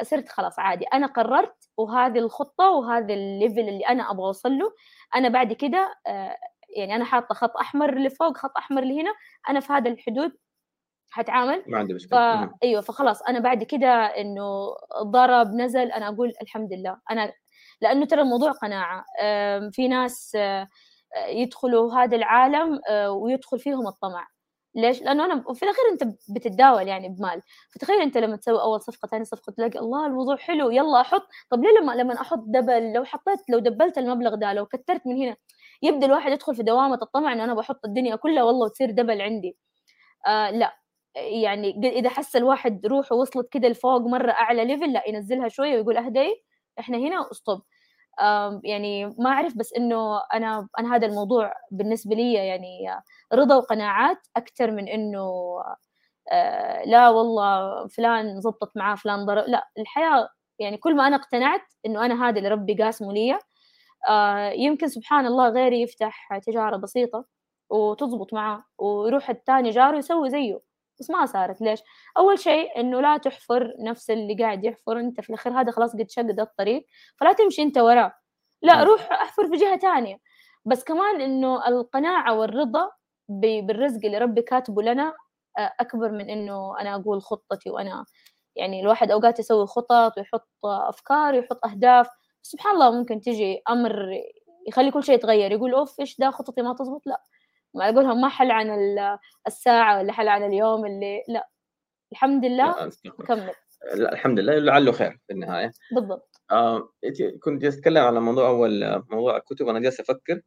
B: آه، صرت خلاص عادي. أنا قررت وهذه الخطة وهذا الليفل اللي أنا أبغى أوصل له أنا بعد كده آه، يعني أنا حاطة خط أحمر اللي فوق خط أحمر اللي هنا أنا في هذا الحدود حتعامل
A: ما عندي مشكلة.
B: ف... أيوه فخلاص أنا بعد كده إنه ضرب نزل أنا أقول الحمد لله. أنا لأنه ترى الموضوع قناعة. في ناس يدخلوا هذا العالم ويدخل فيهم الطمع. ليش؟ لأنه أنا في الأخير أنت بتتداول يعني بمال، فتخيل أنت لما تسوي أول صفقة ثاني صفقة تلاقي الله الموضوع حلو يلا أحط، طب ليه لما لما أحط دبل؟ لو حطيت لو دبلت المبلغ ده لو كترت من هنا يبدأ الواحد يدخل في دوامة الطمع إنه أنا بحط الدنيا كلها والله وتصير double عندي. آه لا. يعني إذا حس الواحد روحه وصلت كده لفوق مرة أعلى level لا ينزلها شوية ويقول أهدي. إحنا هنا stop يعني ما أعرف بس إنه أنا أنا هذا الموضوع بالنسبة لي يعني رضا وقناعات أكثر من إنه آه، لا والله فلان زبطت معاه فلان ضرب لا الحياة يعني كل ما أنا اقتنعت إنه أنا هذا اللي ربي قاسمه لي. آه، يمكن سبحان الله غيري يفتح تجارة بسيطة وتزبط معاه ويروح الثاني جاره يسوي زيه. بس ما صارت. ليش؟ أول شيء إنه لا تحفر نفس اللي قاعد يحفر أنت في الأخير. هذا خلاص قد شق الطريق. فلا تمشي أنت وراه. لا روح أحفر في جهة ثانية بس كمان إنه القناعة والرضا بالرزق اللي ربي كاتبه لنا أكبر من إنه أنا أقول خطتي وأنا يعني الواحد أوقات يسوي خطط ويحط أفكار ويحط أهداف. سبحان الله ممكن تجي أمر يخلي كل شيء يتغير. يقول أوف إيش ده خطتي ما تزبط؟ لا. ما أقولهم ما حل عن الساعة ولا حل عن اليوم اللي لا. الحمد لله كمل
A: لا الحمد لله لعله خير في النهاية.
B: بالضبط.
A: آه كنت جالس أتكلم على موضوع أول موضوع الكتب. أنا جالس أفكر.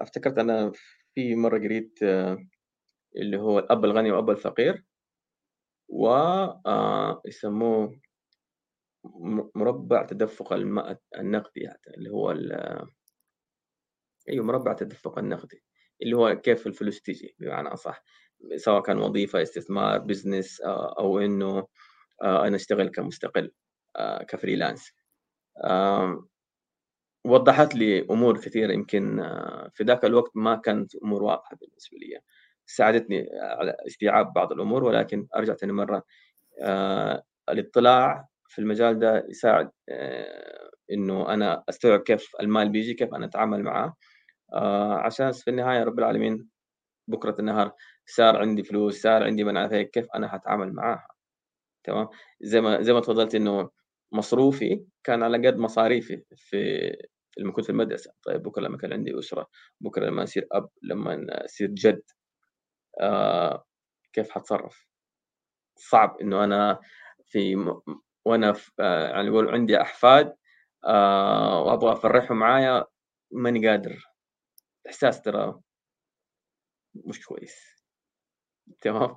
A: أفتكرت أنا في مرة قريت آه اللي هو الأب الغني وأب الفقير. و آه يسموه مربع تدفق المال النقدي يعني اللي هو أيوه مربع تدفق النقدي. اللي هو كيف الفلوس تيجي بمعنى أصح. سواء كان وظيفة استثمار business آه، أو إنه آه، أنا أشتغل كمستقل آه، ك freelance وضحت لي أمور كثيرة يمكن في ذاك الوقت ما كانت أمور واضحة بالنسبة لي. ساعدتني على استيعاب بعض الأمور ولكن أرجع ثاني مرة الاطلاع في المجال ده يساعد إنه أنا أستوعب كيف المال بيجي كيف أنا أتعامل معاه عشان في النهاية رب العالمين بكرة النهار صار عندي فلوس صار عندي منافع كيف أنا حتعامل معاها؟ تمام؟ زي ما زي ما تفضلت إنه مصروفي كان على قد مصاريفي في لما كنت في المدرسة. طيب بكرة لما كان عندي أسرة بكرة لما اصير أب لما اصير جد آه كيف حتصرف؟ صعب إنه أنا في م... وأنا في آه يعني عندي أحفاد آه وأبغى أفرحهم معايا ماني قادر. إحساس ترى مش كويس. تمام؟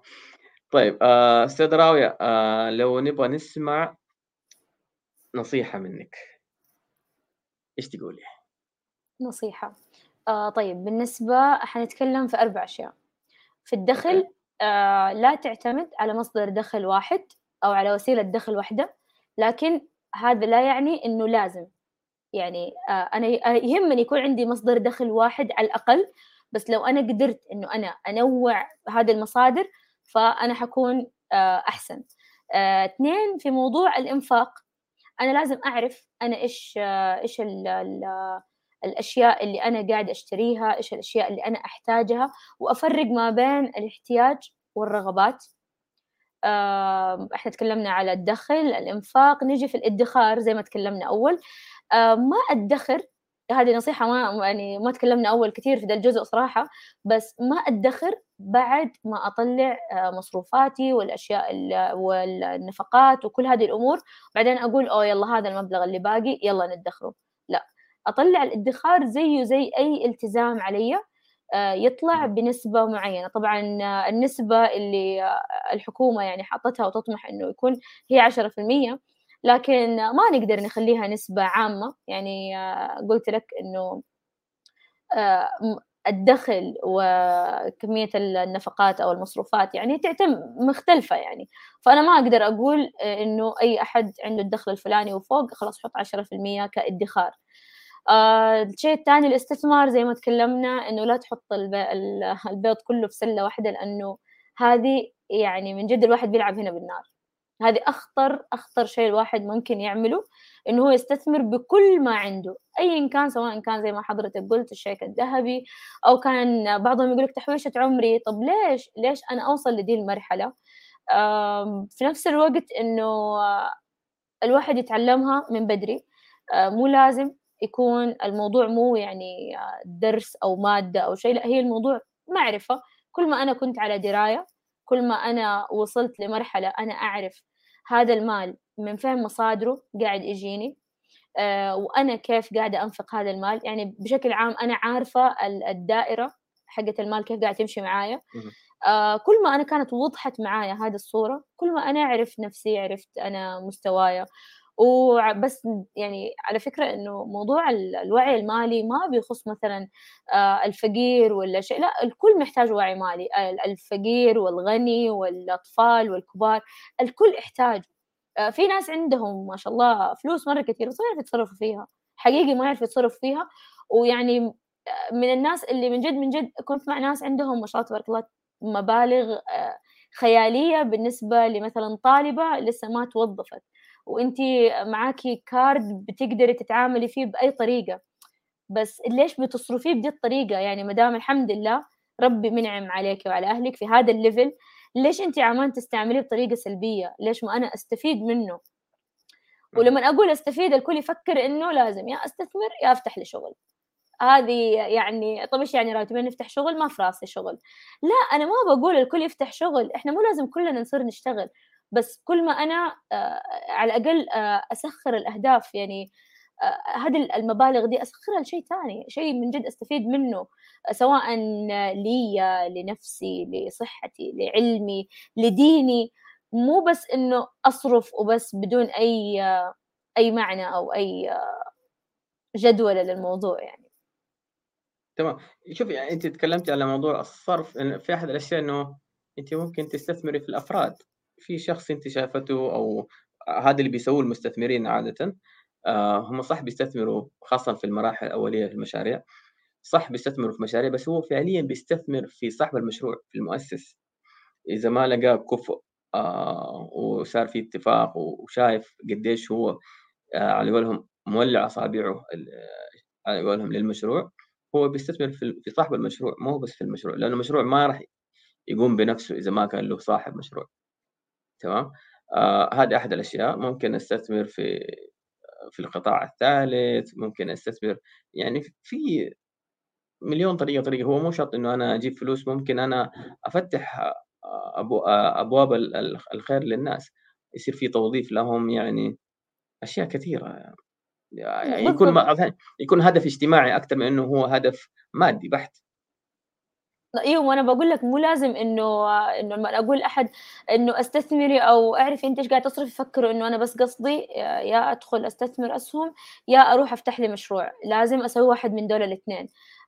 A: طيب آه، أستاذ راوية آه لو نبغى نسمع نصيحة منك إيش تقولي؟
B: نصيحة. آه طيب بالنسبة حنتكلم في أربع أشياء. في الدخل آه لا تعتمد على مصدر دخل واحد أو على وسيلة دخل واحدة لكن هذا لا يعني إنه لازم. يعني آه أنا يهمني يكون عندي مصدر دخل واحد على الأقل بس لو أنا قدرت إنه أنا أنوع هذه المصادر فأنا حكون آه أحسن. آه، اثنين في موضوع الإنفاق أنا لازم أعرف أنا إيش آه إيش ال ال الأشياء اللي أنا قاعد أشتريها إيش الأشياء اللي أنا أحتاجها وأفرق ما بين الاحتياج والرغبات. آه إحنا تكلمنا على الدخل الإنفاق نجي في الادخار زي ما تكلمنا آه ما أدخر. هذه نصيحة ما يعني ما تكلمنا أول كثير في ذا الجزء صراحة بس ما أدخر بعد ما أطلع آه، مصروفاتي والأشياء والنفقات وكل هذه الأمور. بعدين أقول أوه يلا هذا المبلغ اللي باقي يلا ندخره. لا أطلع الادخار زيه زي أي التزام علي آه، يطلع بنسبة معينة. طبعا آه، النسبة اللي الحكومة يعني حاطتها وتطمح إنه يكون هي عشرة في المية لكن ما نقدر نخليها نسبة عامة. يعني قلت لك إنه الدخل وكمية النفقات أو المصروفات يعني تعتم مختلفة يعني. فأنا ما أقدر أقول إنه أي أحد عنده الدخل الفلاني وفوق خلاص حط عشرة في المية كإدخار. آه الشيء الثاني الاستثمار زي ما تكلمنا إنه لا تحط البيض كله في سلة واحدة لأنه هذه يعني من جد الواحد بيلعب هنا بالنار. هذه أخطر أخطر شيء الواحد ممكن يعمله إنه هو يستثمر بكل ما عنده أيا كان سواء كان زي ما حضرتك قلت الشيك الذهبي أو كان بعضهم يقول لك تحويشة عمري. طب ليش؟ ليش أنا أوصل لدي المرحلة؟ في نفس الوقت إنه الواحد يتعلمها من بدري. مو لازم يكون الموضوع مو يعني درس أو مادة أو شيء لا هي الموضوع معرفة. كل ما أنا كنت على دراية كل ما أنا وصلت لمرحلة أنا أعرف هذا المال من فين مصادره قاعد يجيني آه وأنا كيف قاعدة أنفق هذا المال. يعني بشكل عام أنا عارفة الدائرة حقة المال كيف قاعد تمشي معايا. آه كل ما أنا كانت وضحت معايا هذه الصورة كل ما أنا عرفت نفسي عرفت أنا مستوايا وبس يعني على فكرة إنه موضوع الوعي المالي ما بيخص مثلا آه، الفقير ولا شيء لا الكل محتاج وعي مالي. الفقير والغني والأطفال والكبار الكل يحتاج. آه، في ناس عندهم ما شاء الله فلوس مرة كثير بس ما يعرفوا يتصرفوا فيها. حقيقي ما يعرفوا يتصرفوا فيها. ويعني آه، من الناس اللي من جد من جد كنت مع ناس عندهم ما شاء الله تبارك الله مبالغ خيالية بالنسبة لمثلا طالبة لسه ما توظفت. وانت معاكي كارد بتقدري تتعاملي فيه بأي طريقة. بس ليش بتصرفيه بدي الطريقة؟ يعني ما دام الحمد لله ربي منعم عليك وعلى أهلك في هذا الليفل ليش انت عمان تستعمليه بطريقة سلبية؟ ليش ما أنا أستفيد منه؟ ولما أقول أستفيد الكل يفكر إنه لازم يا أستثمر يا أفتح لي شغل. هذه يعني طب إيش يعني راتب نفتح شغل ما في راسي شغل. لا أنا ما بقول الكل يفتح شغل إحنا مو لازم كلنا نصير نشتغل. بس كل ما أنا آه، على الأقل آه، أسخر الأهداف يعني آه، هذه المبالغ دي أسخرها لشيء ثاني شيء من جد أستفيد منه سواء لي لنفسي لصحتي لعلمي لديني. مو بس إنه أصرف وبس بدون أي أي معنى أو أي جدولة للموضوع يعني.
A: تمام. شوفي يعني انت تكلمتي على موضوع الصرف في أحد الأشياء إنه انت ممكن تستثمري في الأفراد. في شخص انت شافته أو هذا اللي بيسووه المستثمرين عاده آه، هم صح بيستثمروا خاصه في المراحل الأولية في المشاريع صح بيستثمروا في مشاريع بس هو فعليا بيستثمر في صاحب المشروع في المؤسس. إذا ما لقى كفء آه وصار في اتفاق وشايف قديش هو آه على قولهم مولع أصابعه على قولهم للمشروع هو بيستثمر في صاحب المشروع مو بس في المشروع لأنه المشروع ما راح يقوم بنفسه إذا ما كان له صاحب مشروع. تمام؟ آه هذه أحد الأشياء. ممكن أستثمر في في القطاع الثالث ممكن أستثمر يعني في مليون طريقة طريقة. هو مو شرط إنه أنا أجيب فلوس ممكن أنا أفتح أبو أبواب الخير للناس. يصير في توظيف لهم يعني أشياء كثيرة. يعني يكون يكون هدف اجتماعي أكثر من إنه هو هدف مادي بحت.
B: أيوه وأنا بقول لك مو لازم إنه إنه لما أقول احد إنه أستثمري أو اعرفي أنت إيش قاعد تصرفي يفكروا إنه أنا بس قصدي يا أدخل أستثمر أسهم يا أروح أفتح لي مشروع. لازم أسوي واحد من دول الاثنين.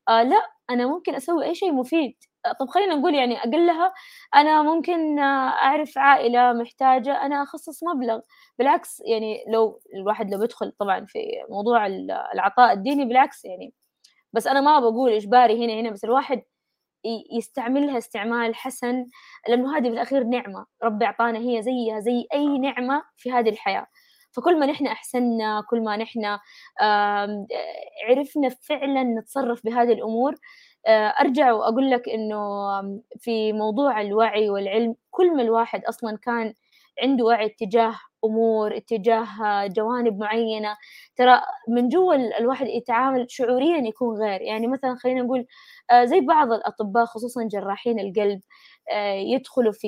B: آه لأ، أنا ممكن أسوي أي شيء مفيد، طب خلّينا نقول يعني أقلها أنا ممكن أعرف عائلة محتاجة، أنا أخصص مبلغ، بالعكس يعني لو الواحد لو بيدخل طبعًا في موضوع ال العطاء الديني بالعكس يعني، بس أنا ما باقول إجباري هنا هنا، بس الواحد يستعملها استعمال حسن، لإنه هذه بالأخير نعمة، ربي أعطانا هي زيها زي أي نعمة في هذه الحياة، فكل ما نحن أحسنّا، كل ما نحن عرفنا فعلًا نتصرّف بهذه الأمور، أرجع وأقول لك إنه في موضوع الوعي والعلم، كل ما الواحد أصلًا كان عنده وعي اتجاه أمور، اتجاه جوانب معيّنة، ترى من جوا ال الواحد يتعامل شعوريًا يكون غير، يعني مثلًا خلّينا نقول آآ، زي بعض الأطباء خصوصًا جراحين القلب آآ، يدخلوا في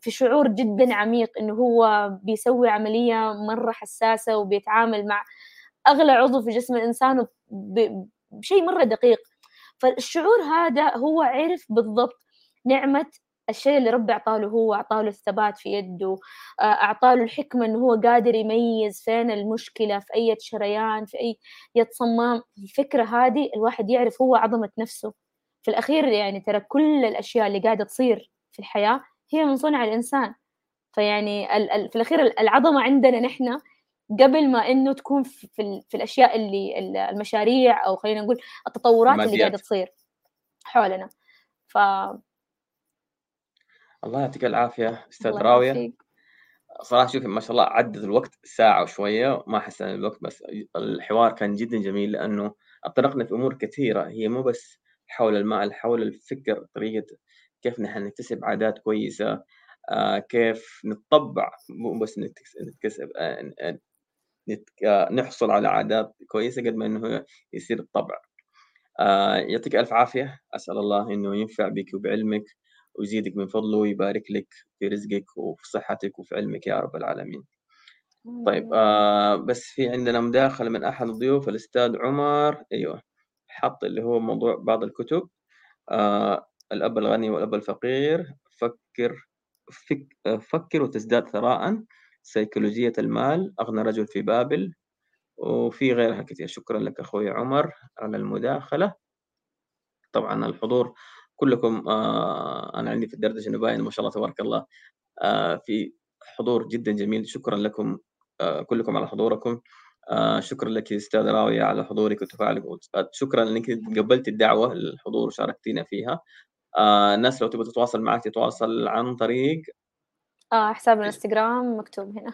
B: في شعور جدًا عميق إنه هو بيسوي عملية مرّة حساسة وبيتعامل مع أغلى عضو في جسم الإنسان ب بشيء مرّة دقيق، فالشعور هذا هو عرف بالضبط نعمة الشيء اللي ربي أعطاه له هو، أعطاه له الثبات في يده، آآ أعطاه له الحكمة إنه هو قادر يميّز فين المشكلة، في أية شريان، في أية صمام، الفكرة هذه الواحد يعرف هو عظمة نفسه، في الأخير يعني ترى كل الأشياء اللي قاعدة تصير في الحياة هي من صنع الإنسان، فيعني ال ال في الأخير العظمة عندنا نحن قبل ما إنه تكون في ال في الأشياء اللي ال المشاريع أو خلّينا نقول التطورات اللي قاعدة
A: الماديات.
B: تصير حولنا، ف
A: الله يعطيك العافية أستاذ
B: الله
A: راوية.
B: يعافيك.
A: صراحة شوفي ما شاء الله عدّت الوقت ساعة وشوية، ما حسّينا بالوقت بس الحوار كان جدًا جميل لأنه أتطرقنا في أمور كثيرة، هي مو بس حول المال، حول الفكر، طريقة كيف نحن نكتسب عادات كويسة، آآ كيف نتطبّع مو بس نكتس نكتسب آآ ن نتك نحصل على عادات كويسة قد ما إنه يصير الطبع. آآ يعطيك ألف عافية، أسأل الله إنه ينفع بِك وبعلمِك ويزيدِك من فضله ويبارك لِك في رزقِك وفي صحتِك وفي علمِك يا رب العالمين. طيب آآ بس في عندنا مداخلة من أحد الضيوف الأستاذ عمر أيوه، حَط اللي هو موضوع بعض الكتب آآ الأب الغني والأب الفقير، فكّر فك فكّر وتزداد ثراءً، سيكولوجية المال، أغنى رجل في بابل، وفي غيرها كتير. شكرًا لك أخوي عمر على المداخلة. طبعًا الحضور كلكم آآ أنا عندي في الدردشة إنه باين ما شاء الله تبارك الله آآ في حضور جدًا جميل، شكرًا لكم آآ كلكم على حضوركم. شكرًا لكِ أستاذة راوية على حضورِك وتفاعلِك وت شكرًا إنِّك تقبلتِ الدعوة للحضور وشاركتينا فيها. الناس لو تبغى تتواصل معاك تتواصل عن طريق
B: آه، حساب
A: إيش؟
B: الإنستجرام مكتوب هنا.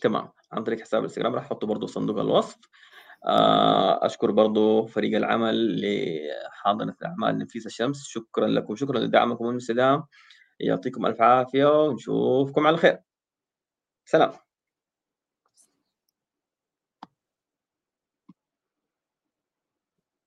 A: تمام، عن طريق حساب الإنستجرام راح أحطه برضه صندوق الوصف. آآ أشكر برضه فريق العمل لحاضنة الأعمال نفيسة شمس، شكرًا لكم، شكرًا لدعمكم المستدام، يعطيكم ألف عافية ونشوفكم على خير. سلام.